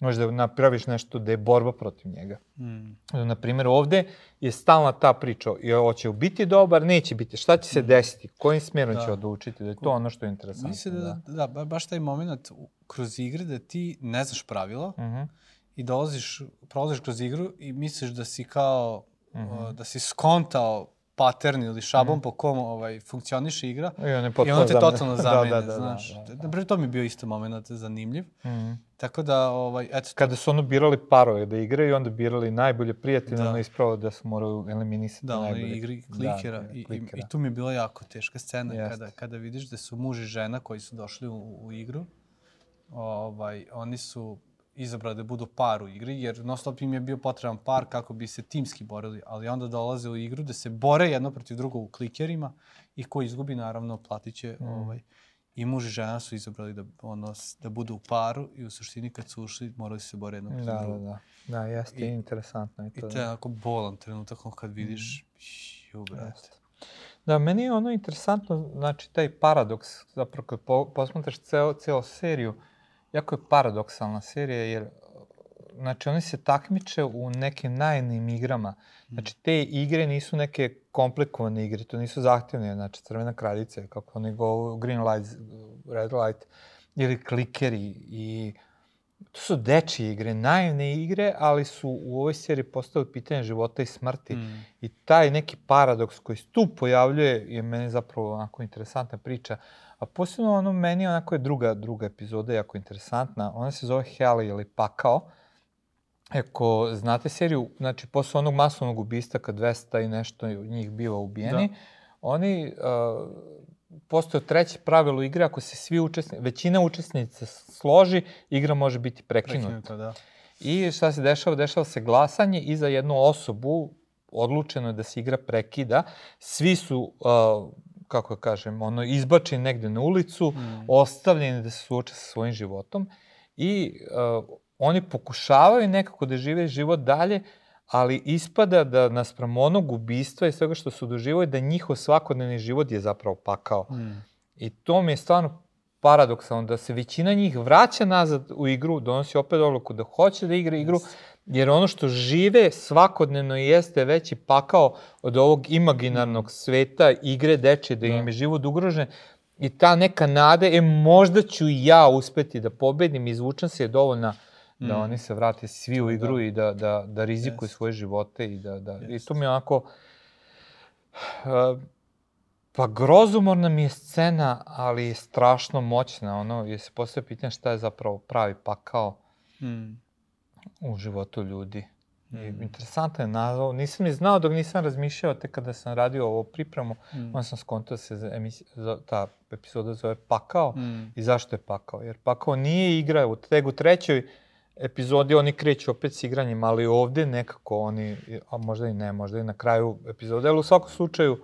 Možeš da napraviš nešto da je borba protiv njega. Mm. Naprimjer, ovde je stalna ta priča, i hoće biti dobar, neće biti, šta će se mm. desiti, kojim smjerom da. će odlučiti, da je to ono što je interesantno. Mislim da, da, da, baš taj moment kroz igre da ti ne znaš pravila, mm -hmm i dolaziš, prolaziš kroz igru i misliš da si kao, mm -hmm. da si skontao pattern ili šablon mm po kom ovaj, funkcioniše igra i on, je i on te totalno zamene, da, da, da, znaš. Da, da, da. Naprimjer, to mi je bio isto moment zanimljiv. Mm. Tako da, ovaj, eto... Kada su ono birali parove da igraju onda birali najbolje prijatelje, da. ono ispravo da su morali eliminisati da, najbolje. Da, igri klikera. Da, I, klikera. I, I tu mi je bila jako teška scena Jest. kada, kada vidiš da su muž i žena koji su došli u, u igru, ovaj, oni su izabrali da budu par u igri, jer non stop im je bio potreban par kako bi se timski borili, ali onda dolaze u igru da se bore jedno protiv drugog u klikerima i ko izgubi, naravno, platit će mm. ovaj, i muž i žena su izabrali da, ono, da budu u paru i u suštini kad su ušli morali se bore jedno protiv da, drugog. Da, da, da. Da, jeste I, interesantno. I to, I to je onako bolan trenutak kad vidiš, mm. ju, brate. Da, meni je ono interesantno, znači, taj paradoks, zapravo kad posmatraš ceo, ceo seriju, uh, jako je paradoksalna serija, jer znači oni se takmiče u nekim najnim igrama. Znači te igre nisu neke komplikovane igre, to nisu zahtevne, znači crvena kraljica, kako oni go green light, red light, ili klikeri i to su dečije igre, naivne igre, ali su u ovoj seriji postali pitanje života i smrti. Mm. I taj neki paradoks koji se tu pojavljuje je meni zapravo onako interesantna priča. A posebno ono, meni onako je druga, druga epizoda jako interesantna. Ona se zove Hell ili Pakao. Eko, znate seriju, znači, posle onog masovnog ubista kad 200 i nešto njih biva ubijeni, da. oni, uh, postoje treće pravilo igre, ako se svi učesnici, većina učesnica složi, igra može biti prekinuta. prekinuta da. I šta se dešava? Dešava se glasanje i za jednu osobu odlučeno je da se igra prekida. Svi su uh, kako da kažem, ono, izbačeni negde na ulicu, mm. ostavljeni da se suoče sa svojim životom i uh, oni pokušavaju nekako da žive život dalje, ali ispada da naspram onog ubistva i svega što su doživali, da njihov svakodnevni život je zapravo pakao. Mm. I to mi je stvarno paradoksalno, da se većina njih vraća nazad u igru, donosi opet odluku da hoće da igra igru, yes Jer ono što žive svakodnevno jeste veći pakao od ovog imaginarnog sveta, igre deče, da im da. je život ugrožen. I ta neka nada, e, možda ću ja uspeti da pobedim, izvučem se je dovoljna mm. da oni se vrate svi u igru da. i da, da, da rizikuju yes. svoje živote. I, da, da, yes. I to mi je onako... Uh, pa grozumorna mi je scena, ali je strašno moćna, ono, jer se postoje pitanje šta je zapravo pravi pakao. Mm u životu ljudi. Mm. interesantno je nazvao. Nisam ni znao dok nisam razmišljao, te kada sam radio ovo pripremu, mm. onda sam skontao da se za emisija, za, ta epizoda zove Pakao. Mm. I zašto je Pakao? Jer Pakao nije igra u tegu trećoj epizodi, oni kreću opet s igranjem, ali ovde nekako oni, a možda i ne, možda i na kraju epizode, ali u svakom slučaju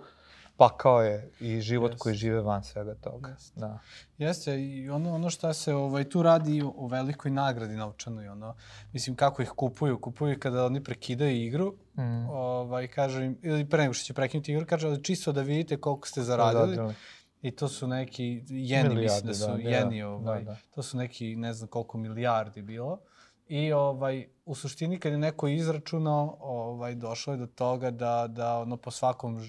pakao je i život Jeste. koji žive van svega toga. Jeste. Da. Jeste, i ono, ono šta se ovaj, tu radi o velikoj nagradi novčanoj, ono, mislim, kako ih kupuju, kupuju kada oni prekidaju igru, mm. ovaj, kažu im, ili pre nego što će prekinuti igru, kažu, ali čisto da vidite koliko ste zaradili. Zaradili. I to su neki jeni, Milijarde, mislim da su da, jeni, da, ovaj, da, da. to su neki ne znam koliko milijardi bilo. I ovaj, u suštini kad je neko izračunao, ovaj, došlo je do toga da, da ono, po svakom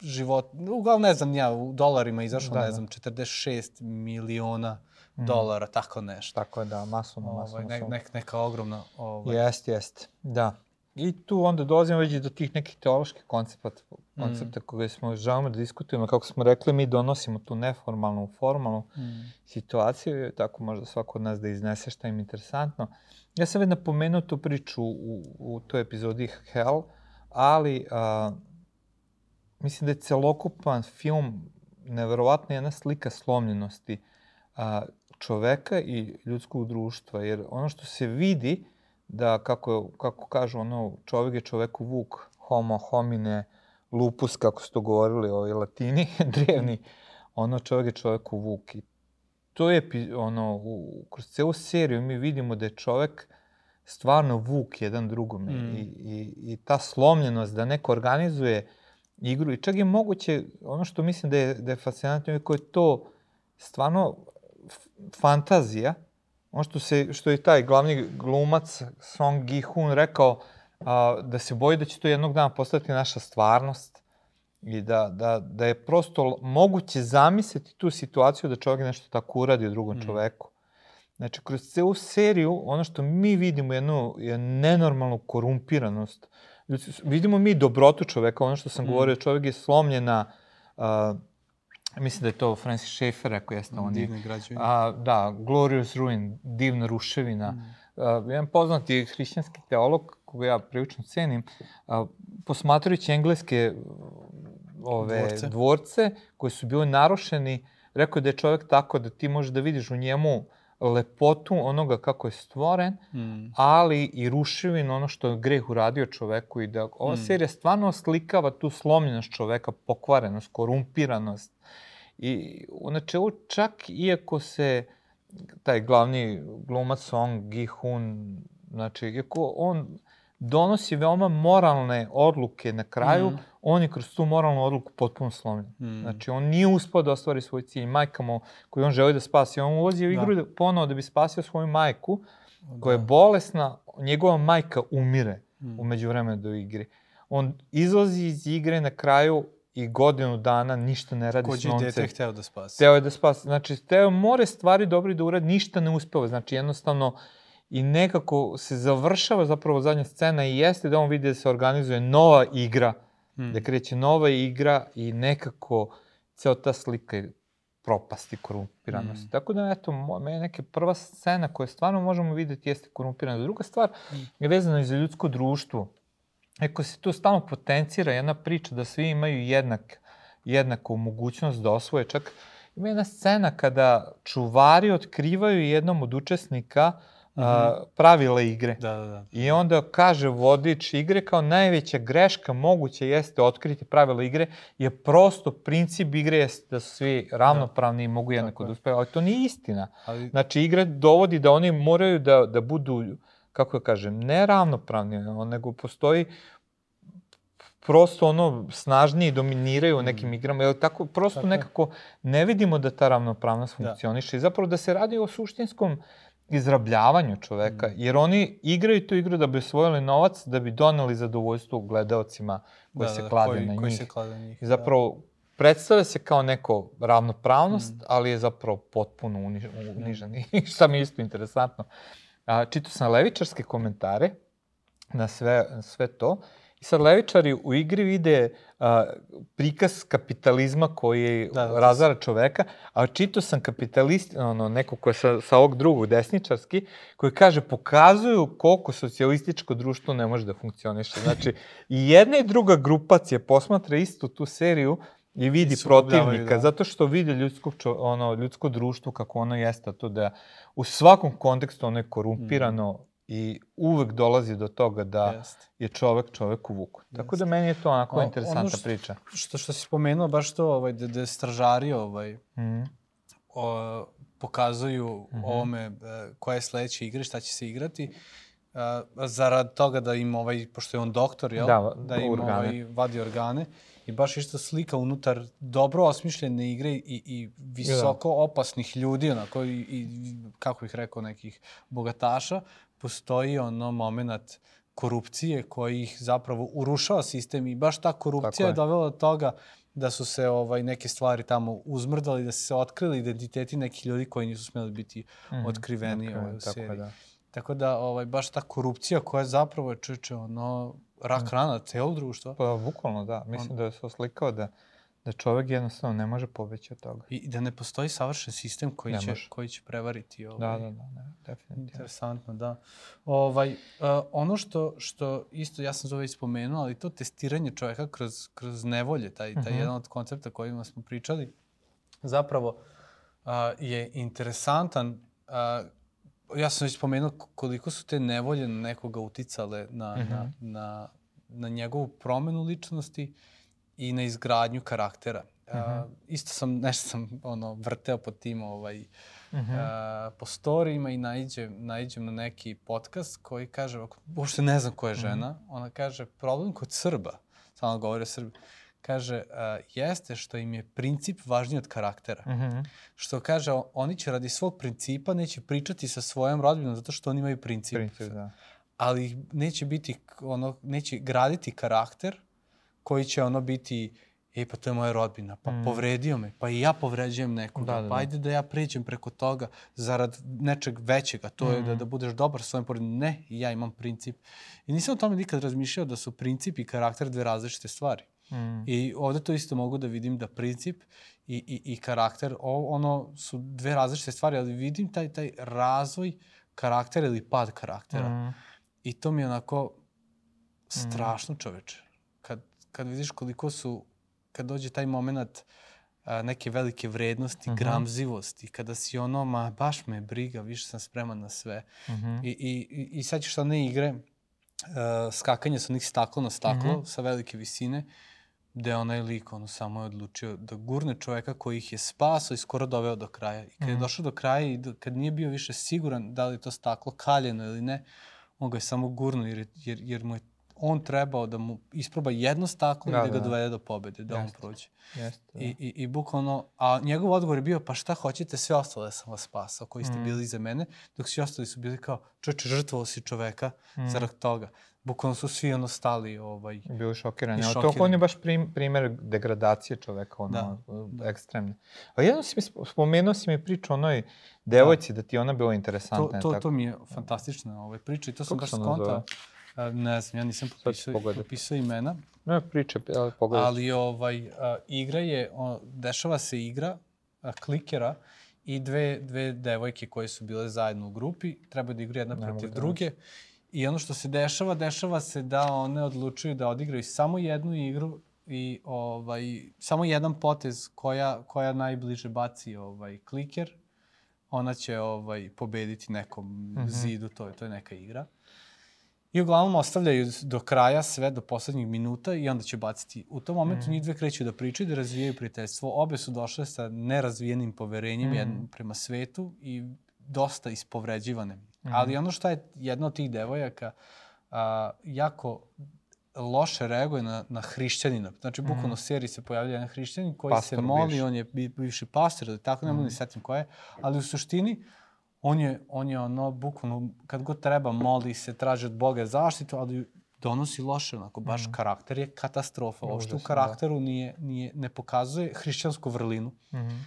život, uglavnom ne znam ja, u dolarima izašlo, da, ne da. znam, 46 miliona mm. dolara, tako nešto. Tako je, da, masovno, ovaj, masovno. Ne, ne, neka ogromna... Ovaj... Jest, jest, da. I tu onda dolazimo već do tih nekih teoloških koncepta, koncepta mm. koje smo želimo da diskutujemo. Kako smo rekli, mi donosimo tu neformalnu, formalnu mm. situaciju, tako možda svako od nas da iznese šta im interesantno. Ja sam već napomenuo tu priču u, u toj epizodi Hell, ali a, mislim da je celokupan film neverovatna jedna slika slomljenosti a, čoveka i ljudskog društva, jer ono što se vidi, da kako, kako kažu ono, čovek je čoveku vuk, homo homine, lupus, kako su to govorili ovi latini, [LAUGHS] drevni, ono čovek je čoveku vuk. I to je, ono, u, kroz celu seriju mi vidimo da je čovek stvarno vuk jedan drugome Mm. i, i, i ta slomljenost da neko organizuje igru i čak je moguće, ono što mislim da je, da je fascinantno je to stvarno fantazija, ono što, se, što je taj glavni glumac Song Gi-hun rekao, a, da se boji da će to jednog dana postati naša stvarnost i da, da, da je prosto moguće zamisliti tu situaciju da čovjek nešto tako uradi drugom Mm. čoveku. Znači, kroz celu seriju, ono što mi vidimo jednu, je nenormalnu korumpiranost. Vidimo mi dobrotu čoveka, ono što sam Mm. govorio, čovek je slomljena, uh, mislim da je to Francis Schaeffer rekao, jeste on Divne građevine. a, da, Glorious Ruin, divna ruševina. Mm. Uh, jedan poznati hrišćanski teolog, koga ja prilično cenim, uh, posmatrajući engleske ove Dvorce. dvorce koji su bili narušeni, rekao da je čovek tako da ti možeš da vidiš u njemu lepotu onoga kako je stvoren, Mm. ali i ruševinu ono što je greh uradio čoveku i da ova Mm. serija stvarno oslikava tu slomljenost čoveka, pokvarenost, korumpiranost. I u načelu čak iako se taj glavni glumac Song Gi-hun, znači iako on donosi veoma moralne odluke na kraju, Mm. on je kroz tu moralnu odluku potpuno slomljen. Mm. Znači, on nije uspao da ostvari svoj cilj. Majka mu, koju on želi da spasi, on ulazi u igru da. ponovo da bi spasio svoju majku, koja je bolesna, njegova majka umire Mm. umeđu vremena do igre. On izlazi iz igre na kraju i godinu dana ništa ne radi s Kođe dete je novcem. hteo da spasi. Teo je da spasi. Znači, teo more stvari dobri da uradi, ništa ne uspeva. Znači, jednostavno, i nekako se završava zapravo zadnja scena i jeste da on vidi da se organizuje nova igra, Mm. da kreće nova igra i nekako ceo ta slika je propasti, korumpiranosti. Mm. Tako da, eto, mo- meni neka prva scena koju stvarno možemo videti jeste korumpiranost. Druga stvar Mm. je vezana i za ljudsko društvo. Eko se tu stalno potencira jedna priča da svi imaju jednak, jednaku mogućnost da osvoje. Čak ima jedna scena kada čuvari otkrivaju jednom od učesnika a, pravila igre. Da, da, da. I onda kaže vodič igre kao najveća greška moguća jeste otkriti pravila igre, je prosto princip igre jeste da su svi ravnopravni i mogu jednako da uspeju, ali to nije istina. Ali, Znači igra dovodi da oni moraju da, da budu, kako da kažem, ne ravnopravni, nego postoji prosto ono snažniji dominiraju u nekim igrama, jer tako prosto. Tako nekako ne vidimo da ta ravnopravnost Da. funkcioniše i zapravo da se radi o suštinskom izrabljavanju čoveka, Mm. jer oni igraju tu igru da bi osvojili novac, da bi doneli zadovoljstvo gledaocima koji da, se da, klade koji, na koji njih. se klade na njih. I zapravo predstavlja se kao neko ravnopravnost, Mm. ali je zapravo potpuno uniž, unižan. [LAUGHS] I šta mi je isto interesantno, a, čitao sam levičarske komentare na sve, na sve to i sad levičari u igri vide a, prikaz kapitalizma koji Da, da, to razara čoveka, a čitao sam kapitalist, ono, neko ko je sa, sa ovog drugog desničarski, koji kaže pokazuju koliko socijalističko društvo ne može da funkcioniše. Znači, i jedna i druga grupacija posmatra istu tu seriju i vidi I protivnika, da. zato što vide ljudsko, čo, ono, ljudsko društvo kako ono jeste, to da u svakom kontekstu ono je korumpirano i uvek dolazi do toga da Jeste. je čovek čoveku vuku. Tako Jeste. da meni je to onako O- interesantna ono što- priča. Što, što si spomenuo, baš to, ovaj, da, da stražari ovaj, Mhm. o, pokazuju Mhm. ovome e, koja je sledeća igra šta će se igrati. A, zarad toga da im ovaj, pošto je on doktor, jel? Da, da im ovaj, vadi organe. I baš isto slika unutar dobro osmišljene igre i, i visoko opasnih ljudi, onako, i, i, kako bih rekao, nekih bogataša, postoji ono moment korupcije koji ih zapravo urušava sistem i baš ta korupcija Tako je je. dovela do toga da su se ovaj neke stvari tamo uzmrdali, da su se otkrili identiteti nekih ljudi koji nisu smeli biti Mhm, otkriveni je, ovaj, u tako je, seriji. da. Tako da ovaj baš ta korupcija koja je zapravo čeče ono rak rana celog društva Pa, bukvalno, da. Mislim da se oslikao da, da čovek jednostavno ne može pobeći od toga. i da ne postoji savršen sistem koji Ne će može. koji će prevariti ovaj. Da, da, da, ne, definitivno. Interesantno, da. Ovaj, uh, ono što, što isto, ja sam zove već spomenuo, ali to testiranje čoveka kroz, kroz nevolje, taj, taj Mhm. jedan od koncepta kojima smo pričali, zapravo uh, je interesantan. Uh, ja sam već spomenuo k- koliko su te nevolje na nekoga uticale na, Mhm. na, na, na njegovu promenu ličnosti i na izgradnju karaktera. uh -huh. isto sam, [LAUGHS] nešto sam ono, vrteo po tim ovaj, uh -huh. uh, po storijima i naiđem, naiđem na neki podcast koji kaže, uopšte ne znam ko je žena, uh -huh. ona kaže, problem kod Srba, samo govori o Srbi, kaže, uh, jeste što im je princip važniji od karaktera. Uh -huh. Što kaže, oni će radi svog principa, neće pričati sa svojom rodbinom zato što oni imaju princip. Princip, da. Ali neće biti, ono, neće graditi karakter koji će ono biti e pa to je moja rodbina, pa mm. povredio me, pa i ja povređujem nekoga, da, da, da. pa ajde da ja pređem preko toga zarad nečeg većega, to mm. je da, mm. da budeš dobar svojim porodom. Ne, ja imam princip. I nisam o tome nikad razmišljao da su princip i karakter dve različite stvari. Mm. I ovde to isto mogu da vidim da princip i, i, i karakter, o, ono su dve različite stvari, ali vidim taj, taj razvoj karaktera ili pad karaktera. Mm. I to mi je onako strašno čoveče. Kad, kad vidiš koliko su, kad dođe taj moment a, neke velike vrednosti, mm -hmm. gramzivosti, kada si ono, ma baš me briga, više sam spreman na sve. Mm -hmm. I, i, I sad ćeš one igre, uh, skakanje sa onih staklo na staklo, mm -hmm. sa velike visine, gde onaj lik ono samo je odlučio da gurne čoveka koji ih je spasao i skoro doveo do kraja. I kad mm. je mhm. došao do kraja i do, kad nije bio više siguran da li to staklo kaljeno ili ne, on ga je samo gurnuo jer, jer, jer mu je on trebao da mu isproba jedno staklo da, i da ga da. dovede do pobede, da Jeste. on prođe. Jeste, da. I, i, I bukvalno, a njegov odgovor je bio, pa šta hoćete, sve ostale sam vas spasao, koji ste mm. bili za mene, dok svi ostali su bili kao, čoče, žrtvovao si čoveka mm. zarad toga bukvalno su svi ono stali. Ovaj, Bio šokirani. šokirani. To on je baš prim, primer degradacije čoveka, ono, da. ekstremne. A jedno si mi, spomenuo si mi priču onoj devojci, da, da ti ona bila interesantna. To, to, tako? to mi je fantastična ovaj, priča i to sam baš skontao. Ne znam, ja nisam popisao, popisao imena. Ne, priče, ali pogledaj. Ali ovaj, a, igra je, dešava se igra a, klikera i dve, dve devojke koje su bile zajedno u grupi, treba da igraju jedna ne protiv da druge. Da I ono što se dešava, dešava se da one odlučuju da odigraju samo jednu igru i ovaj, samo jedan potez koja, koja najbliže baci ovaj, kliker, ona će ovaj, pobediti nekom mm -hmm. zidu, to je, to je neka igra. I uglavnom ostavljaju do kraja sve, do poslednjih minuta i onda će baciti. U tom momentu mm. njih dve kreću da pričaju, da razvijaju prijateljstvo. Obe su došle sa nerazvijenim poverenjem mm. jedno prema svetu i dosta ispovređivane. -hmm. Ali ono što je jedna od tih devojaka a, jako loše reaguje na, na hrišćanina. Znači, bukvalno mm. -hmm. seriji se pojavlja jedan hrišćanin koji pastor se moli, biš. on je bivši pastor, ali tako, ne mogu mm. ni setim ko je, ali u suštini on je, on je ono, bukvalno, kad god treba, moli se, traži od Boga zaštitu, ali donosi loše, onako, baš mm. karakter je katastrofa. Što u da. karakteru da. nije, nije, ne pokazuje hrišćansku vrlinu. Mm -hmm.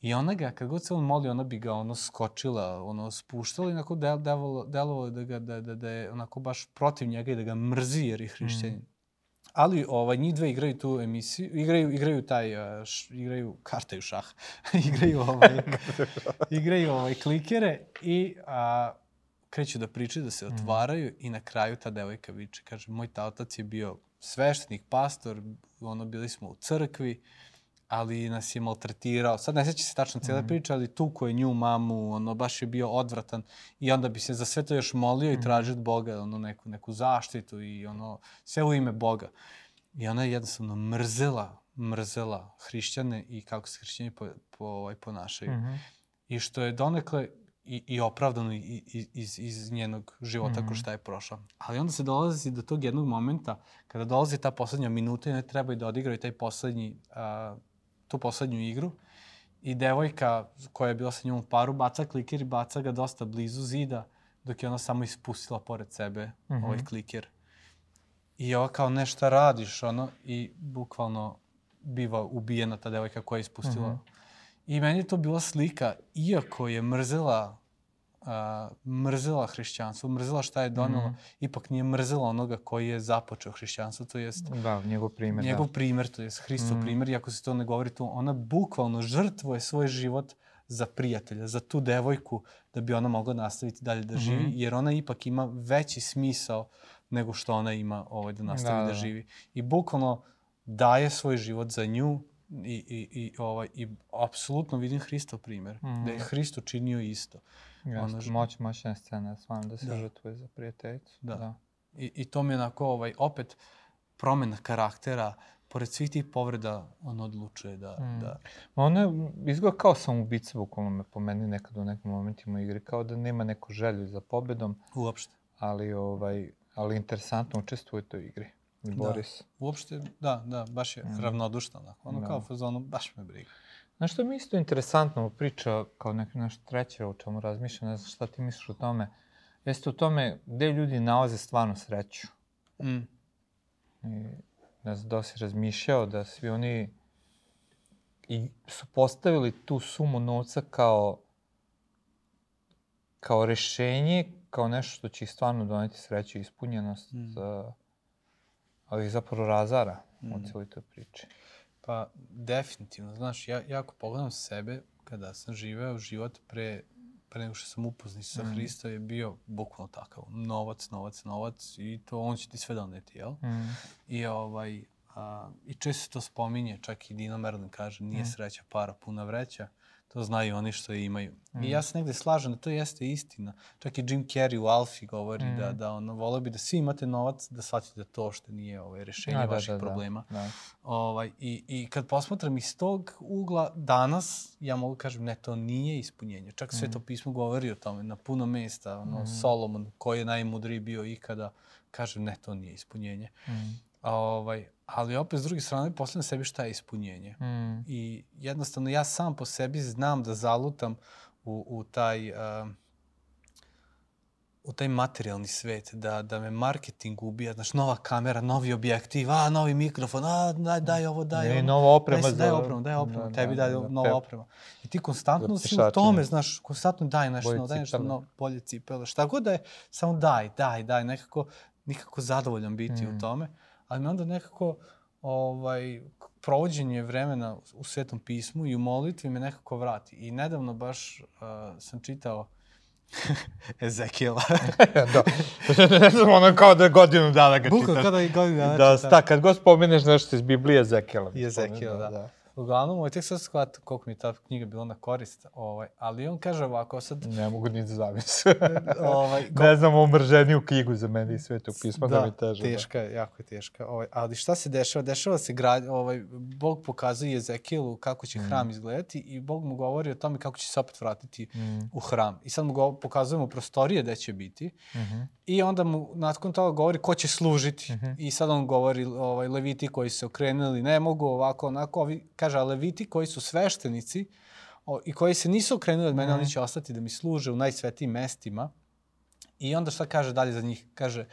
I ona ga, kad god se on moli, ona bi ga ono skočila, ono spuštala i onako del, delovalo, delovalo da, ga, da, da, da je onako baš protiv njega i da ga mrzi jer je hrišćanin. Mm. Ali ovaj, njih dve igraju tu emisiju, igraju, igraju taj, š, igraju, kartaju šah, [LAUGHS] igraju, ovaj, [LAUGHS] igraju ovaj, klikere i a, kreću da pričaju, da se mm. otvaraju mm. i na kraju ta devojka viče, kaže, moj taotac je bio sveštenik, pastor, ono, bili smo u crkvi, ali nas je maltretirao. Sad ne seća se tačno cijela mm. priča, ali tu ko je nju mamu, ono, baš je bio odvratan i onda bi se za sve to još molio mm. i tražio od Boga ono, neku, neku zaštitu i ono, sve u ime Boga. I ona je jednostavno mrzela, mrzela hrišćane i kako se hrišćani po, po, ovaj, ponašaju. Mm -hmm. I što je donekle i, i opravdano i, i, iz, iz njenog života mm -hmm. kroz šta je prošla. Ali onda se dolazi do tog jednog momenta kada dolazi ta poslednja minuta i ne treba i da odigraju taj poslednji uh, tu poslednju igru i devojka koja je bila sa njom u paru baca kliker i baca ga dosta blizu zida dok je ona samo ispustila pored sebe mm -hmm. ovaj kliker. I ova kao nešto radiš ono i bukvalno biva ubijena ta devojka koja je ispustila. Mm -hmm. I meni je to bila slika, iako je mrzela a, mrzela hrišćanstvo, mrzela šta je donelo, mm. ipak nije mrzela onoga koji je započeo hrišćanstvo, to jest... Da, njegov primer, Njegov da. primer, to jest Hristov mm. primer, iako se to ne govori tu, ona bukvalno žrtvoje svoj život za prijatelja, za tu devojku, da bi ona mogla nastaviti dalje da živi, mm. jer ona ipak ima veći smisao nego što ona ima ovaj, da nastavi da, da, da živi. I bukvalno daje svoj život za nju, i, i, i, ovaj, i apsolutno vidim Hristov primer, mm. da je Hristo činio isto. Ono, moć, moćna scena, stvarno da se da. žrtvuje za prijateljicu. Da. da. I, I to mi je onako, ovaj, opet, promena karaktera, pored svih tih povreda, on odlučuje da... Mm. da... Ma ono je, izgleda kao samoubica, bukvalno me pomeni nekad u nekim momentima igre, kao da nema neku želju za pobedom. Uopšte. Ali, ovaj, ali interesantno učestvuje u toj igri. I bori da. Uopšte, da, da, baš je mm. ravnodušno. Ono da. kao fazonu, baš me briga. Znaš što mi isto interesantno priča, kao neko nešto treće o čemu razmišljam, ne znam šta ti misliš o tome, jeste u tome gde ljudi nalaze stvarno sreću. Mm. I, ne znam da si razmišljao da svi oni i su postavili tu sumu novca kao kao rešenje, kao nešto što će stvarno doneti sreću i ispunjenost, mm. uh, ali ih zapravo razara mm. u cijeloj toj priči. Pa, definitivno. Znaš, ja, ja ako pogledam sebe, kada sam živeo život pre, pre nego što sam upoznao sa mm. Hrista, je bio bukvalno takav. Novac, novac, novac i to on će ti sve doneti, jel? Mm. I, ovaj, a, I često to spominje, čak i Dino Merlin kaže, nije mm. sreća para puna vreća. To znaju oni što je imaju. Mm. I ja se negde slažem da to jeste istina. Čak i Jim Carrey u Alfi govori mm. da, da ono, voleo bi da svi imate novac, da shvatite da to što nije ovaj, rešenje da, vaših da, da, problema. Da, da. Ovaj, i, I kad posmatram iz tog ugla, danas ja mogu kažem ne, to nije ispunjenje. Čak mm. Sveto pismo govori o tome na puno mesta. Ono, mm. Solomon, koji je najmudriji bio ikada, kaže ne, to nije ispunjenje. Mm. Ovaj, ali opet s druge strane postavljam sebi šta je ispunjenje. Mm. I jednostavno ja sam po sebi znam da zalutam u, u taj... Uh, u taj materijalni svet, da, da me marketing ubija, znaš, nova kamera, novi objektiv, a, novi mikrofon, a, daj, daj ovo, daj ovo. nova oprema. Daj, se, daj opremu, daj opremu, da, tebi da, daj da, nova oprema. I ti konstantno si u tome, znaš, konstantno daj nešto, no, daj nešto, no, bolje cipele, šta god da je, samo daj, daj, daj, nekako, nikako zadovoljan biti mm. u tome ali me onda nekako ovaj, provođenje vremena u Svetom pismu i u molitvi me nekako vrati. I nedavno baš uh, sam čitao [LAUGHS] Ezekijela. [LAUGHS] da. ne [LAUGHS] znam, ono kao da je godinu dana ga čitaš. Bukla, kada je godinu dana da, čitaš. Da, kad god spomeneš nešto iz Biblije, Ezekijela. Ezekijela, da. da. Uglavnom, ovaj, tek sad shvatam koliko mi je ta knjiga bila na korist, ovaj, ali on kaže ovako sad... Ne mogu ni da zamislim. [LAUGHS] ovaj, ko... Ne znam omrženiju knjigu za mene i sve to pisma da, da mi teže. Da. teška je, jako je teška. Ovaj, ali šta se dešava? Dešava se grad, ovaj, Bog pokazuje Ezekielu kako će mm. hram izgledati i Bog mu govori o tome kako će se opet vratiti mm. u hram. I sad mu go, pokazujemo prostorije gde će biti mm -hmm. i onda mu nakon toga govori ko će služiti. Mm -hmm. I sad on govori ovaj, leviti koji se okrenuli, ne mogu ovako, onako, ovi, kaže, a leviti koji su sveštenici o, i koji se nisu okrenuli od mene, mm. oni će ostati da mi služe u najsvetijim mestima. I onda šta kaže dalje za njih? Kaže,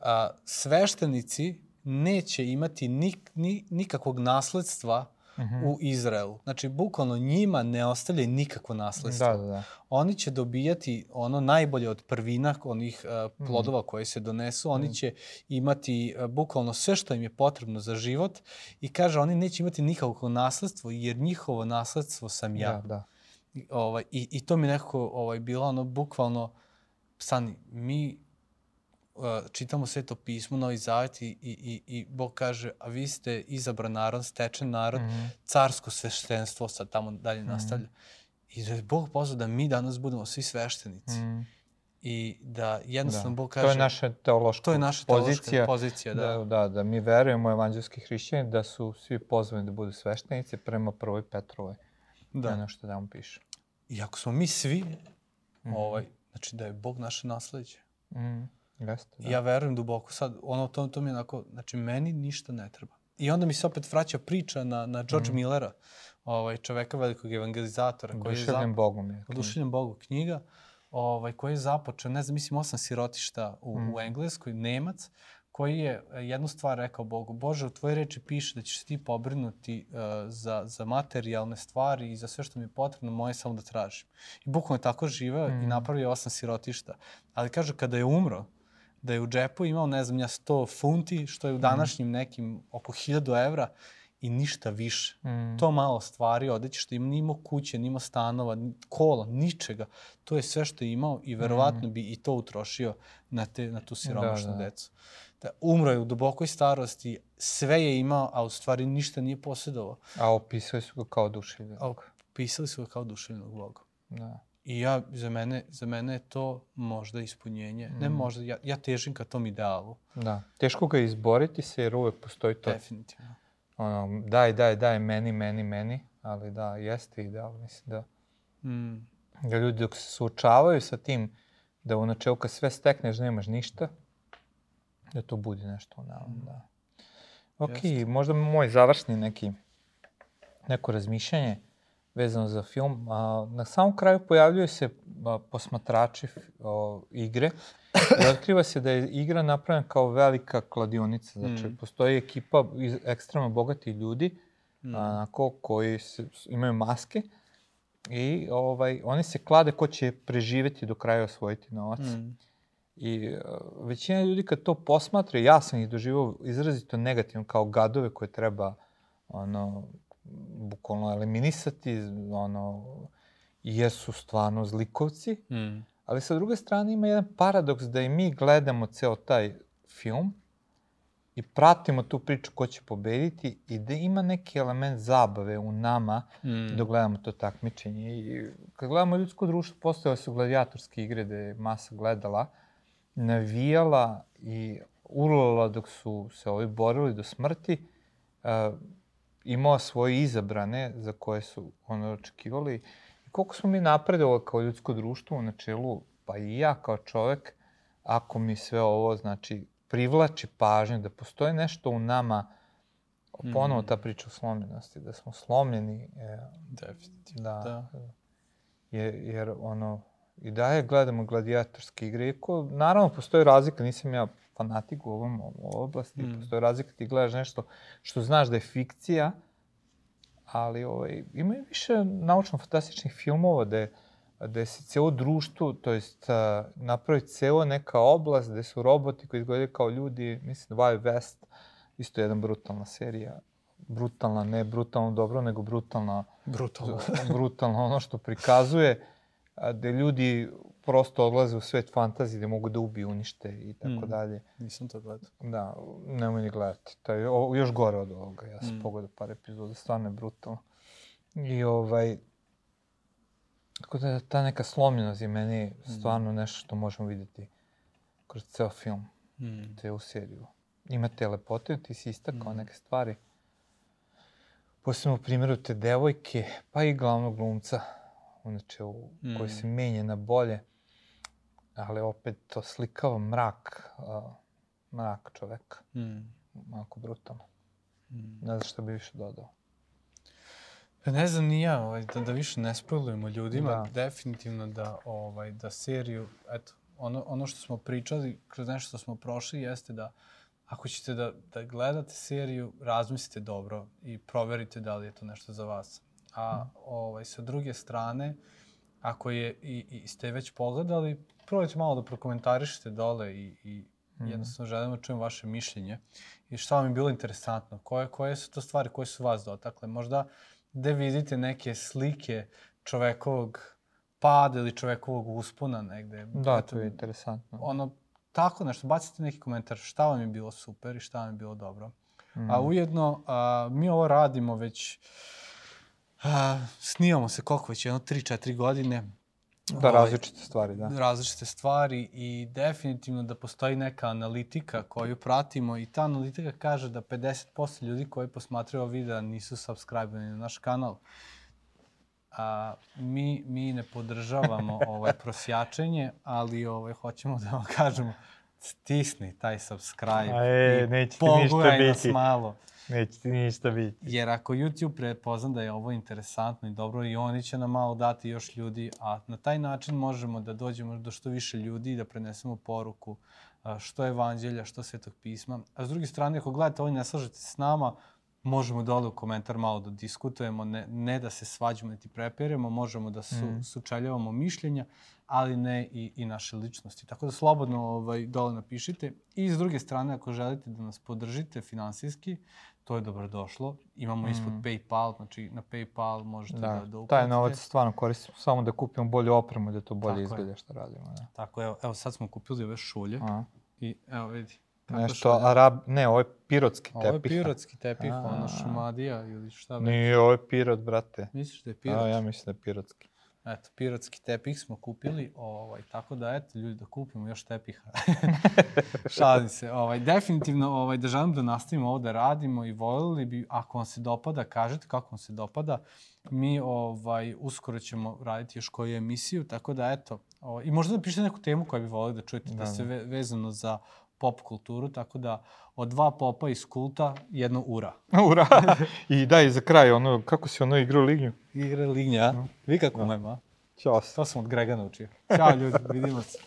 a, sveštenici neće imati nik, ni, nikakvog nasledstva -huh. u Izraelu. Znači, bukvalno njima ne ostavlja nikakvo nasledstvo. Da, da, da. Oni će dobijati ono najbolje od prvina, onih uh, plodova uh -huh. koje se donesu. Oni uh -huh. će imati uh, bukvalno sve što im je potrebno za život i kaže, oni neće imati nikakvo nasledstvo jer njihovo nasledstvo sam ja. Da, da. I, ovaj, i, I to mi nekako ovaj, bilo ono bukvalno, stani, mi čitamo sveto pismo, Novi Zavet i, i, i, i Bog kaže, a vi ste izabran narod, stečen narod, mm -hmm. carsko sveštenstvo, sad tamo dalje mm -hmm. nastavlja. I da je Bog pozvao da mi danas budemo svi sveštenici. Mm -hmm. I da jednostavno da. Bog kaže... To je naša teološka to je naša pozicija, pozicija da. da. Da, da mi verujemo evanđelski hrišćani da su svi pozvani da budu sveštenici prema prvoj Petrovoj. Da. Ono što da mu piše. I ako smo mi svi, mm -hmm. ovaj, znači da je Bog naše nasledđe. Mm -hmm. Jeste, da. Ja verujem duboko sad, ono, to, to mi je onako, znači meni ništa ne treba. I onda mi se opet vraća priča na, na George mm. Millera, ovaj, čoveka velikog evangelizatora. Koji je zap... Bogom je. Oduševljen Bogu knjiga, ovaj, koji je započeo, ne znam, mislim, osam sirotišta u, mm. u Engleskoj, Nemac, koji je e, jednu stvar rekao Bogu, Bože, u tvojoj reči piše da ćeš se ti pobrinuti uh, za, za materijalne stvari i za sve što mi je potrebno, moje samo da tražim. I bukvalno je tako živeo mm. i napravio osam sirotišta. Ali kaže, kada je umro, da je u džepu imao, ne znam ja, 100 funti, što je u mhm. današnjim nekim oko 1000 evra i ništa više. Mm. To malo stvari, odeći što ima, nimao kuće, nimao stanova, kola, ničega. To je sve što je imao i verovatno mm. bi i to utrošio na, te, na tu siromašnu da, da. decu. Da, umro je u dubokoj starosti, sve je imao, a u stvari ništa nije posjedovao. A opisali su ga kao duševnog. A opisali su ga kao duševnog Boga. Da. I ja, za mene, za mene je to možda ispunjenje. Mm. Ne možda, ja, ja težim ka tom idealu. Da. Teško ga izboriti se jer uvek postoji to. Definitivno. ono, daj, daj, daj, meni, meni, meni, ali da, jeste ideal, mislim da, Mm. da ljudi dok se suočavaju sa tim, da u načelu kad sve stekneš nemaš ništa, da to budi nešto u nama, da. Ok, Jeste. možda moj završni neki, neko razmišljanje vezano za film. A, na samom kraju pojavljuju se a, posmatrači o, igre i otkriva se da je igra napravljena kao velika kladionica. Znači, Mm. postoji ekipa iz, ekstremno bogatih ljudi Mm. onako, koji se, imaju maske i ovaj, oni se klade ko će preživeti do kraja osvojiti novac. Mm. I uh, većina ljudi kad to posmatra, ja sam ih doživao izrazito negativno kao gadove koje treba ono, bukvalno eliminisati, ono, jer su stvarno zlikovci. Mm. Ali sa druge strane ima jedan paradoks da i mi gledamo ceo taj film i pratimo tu priču ko će pobediti i da ima neki element zabave u nama Mm. dok gledamo to takmičenje. I kad gledamo ljudsko društvo, postojale su gladijatorske igre gde je masa gledala, navijala i urlala dok su se ovi borili do smrti, uh, imao svoje izabrane za koje su ono očekivali. I koliko smo mi napredovali kao ljudsko društvo u načelu, pa i ja kao čovek, ako mi sve ovo, znači, privlači pažnju, da postoji nešto u nama, ponovo ta priča o slomljenosti, da smo slomljeni, e, Definitivno. da, Da. jer, jer ono, i dalje gledamo gladijatorske igre, iako naravno postoji razlika, nisam ja fanatik u ovom u ovoj oblasti, Mm. postoji razlika ti gledaš nešto što znaš da je fikcija, ali ovaj, ima i više naučno-fantastičnih filmova gde, gde se celo društvo, to jest napravi celo neka oblast gde su roboti koji izgledaju kao ljudi, mislim Wild West, isto jedna brutalna serija, brutalna, ne brutalno dobro, nego brutalna Brutalno. [LAUGHS] brutalno ono što prikazuje, gde ljudi prosto odlaze u svet fantazije, gde mogu da ubiju, unište i tako Mm. dalje. Nisam to gledao. Da, nemoj ni gledati. To je o, još gore od ovoga. Ja sam Mm. pogledao par epizoda, stvarno je brutalno. I ovaj... Tako da ta neka slomljenost je meni stvarno nešto što možemo videti kroz ceo film, Mm. celu seriju. Ima te lepote, ti si istakao Mm. neke stvari. Posebno u primjeru te devojke, pa i glavnog glumca, u načelu, koji Mm. se menja na bolje, ali opet to slikava mrak, a, mrak čoveka. Mm. Malko brutalno. Mm. Ne znam šta bi više dodao. Pa ne znam ni ja, ovaj, da, da više ne spojlujemo ljudima, Da. definitivno da, ovaj, da seriju, eto, ono, ono što smo pričali, kroz nešto što smo prošli, jeste da ako ćete da, da gledate seriju, razmislite dobro i proverite da li je to nešto za vas. A ovaj, sa druge strane, ako je i, i ste već pogledali, probajte malo da prokomentarišete dole i, i Mhm. jednostavno želimo da čujem vaše mišljenje i šta vam je bilo interesantno, koje, koje su to stvari koje su vas dotakle. Možda gde vidite neke slike čovekovog pada ili čovekovog uspona negde. Da, Eto, to je interesantno. Ono, tako nešto, bacite neki komentar šta vam je bilo super i šta vam je bilo dobro. Mm. A ujedno, a, mi ovo radimo već, a, snimamo se koliko već, jedno 3-4 godine. Da, različite stvari, da. različite stvari i definitivno da postoji neka analitika koju pratimo i ta analitika kaže da 50% ljudi koji posmatraju ovo videa nisu subscribe-ani na naš kanal. A, mi, mi ne podržavamo [LAUGHS] ovaj prosjačenje, ali ovaj, hoćemo da vam kažemo stisni taj subscribe A, e, i pogledaj nas malo. Neće ti ništa biti. Jer ako YouTube prepozna da je ovo interesantno i dobro i oni će nam malo dati još ljudi, a na taj način možemo da dođemo do što više ljudi i da prenesemo poruku što evanđelja, što svetog pisma. A s druge strane, ako gledate ovo i ne slažete s nama, možemo dole u komentar malo da diskutujemo, ne, ne da se svađamo niti prepiremo, možemo da su, Mhm. sučeljavamo mišljenja, ali ne i, i naše ličnosti. Tako da slobodno ovaj, dole napišite. I s druge strane, ako želite da nas podržite finansijski, to je dobrodošlo. Imamo ispod Mm. PayPal, znači na PayPal možete da, Da, da, uplatite. taj novac stvarno koristimo samo da kupimo bolju opremu, da to bolje Tako je. izgleda što radimo. Da. Tako, evo, evo sad smo kupili ove šulje A, i evo vidi. kako nešto, šulje. arab, ne, ovo je pirotski Ovo je tepih. pirotski tepih, A. ono šumadija ili šta već. Nije, ovo je pirot, brate. Misliš da je A, pirot? ja mislim da je pirotski. Eto, pirotski tepih smo kupili, ovaj, tako da, eto, ljudi, da kupimo još tepiha. [LAUGHS] Šalim se. Ovaj, definitivno, ovaj, da želim da nastavimo ovo da radimo i voljeli bi, ako vam se dopada, kažete kako vam se dopada. Mi ovaj, uskoro ćemo raditi još koju emisiju, tako da, eto, ovaj, i možda da pišete neku temu koju bi volili da čujete, da, da se ve, vezano za pop kulturu, tako da od dva popa iz kulta, jedno ura. [LAUGHS] ura. I daj za kraj, ono, kako si ono igrao lignju? Igra lignja, no. vi kako no. a? Ćao. To sam od Grega naučio. [LAUGHS] Ćao ljudi, vidimo se.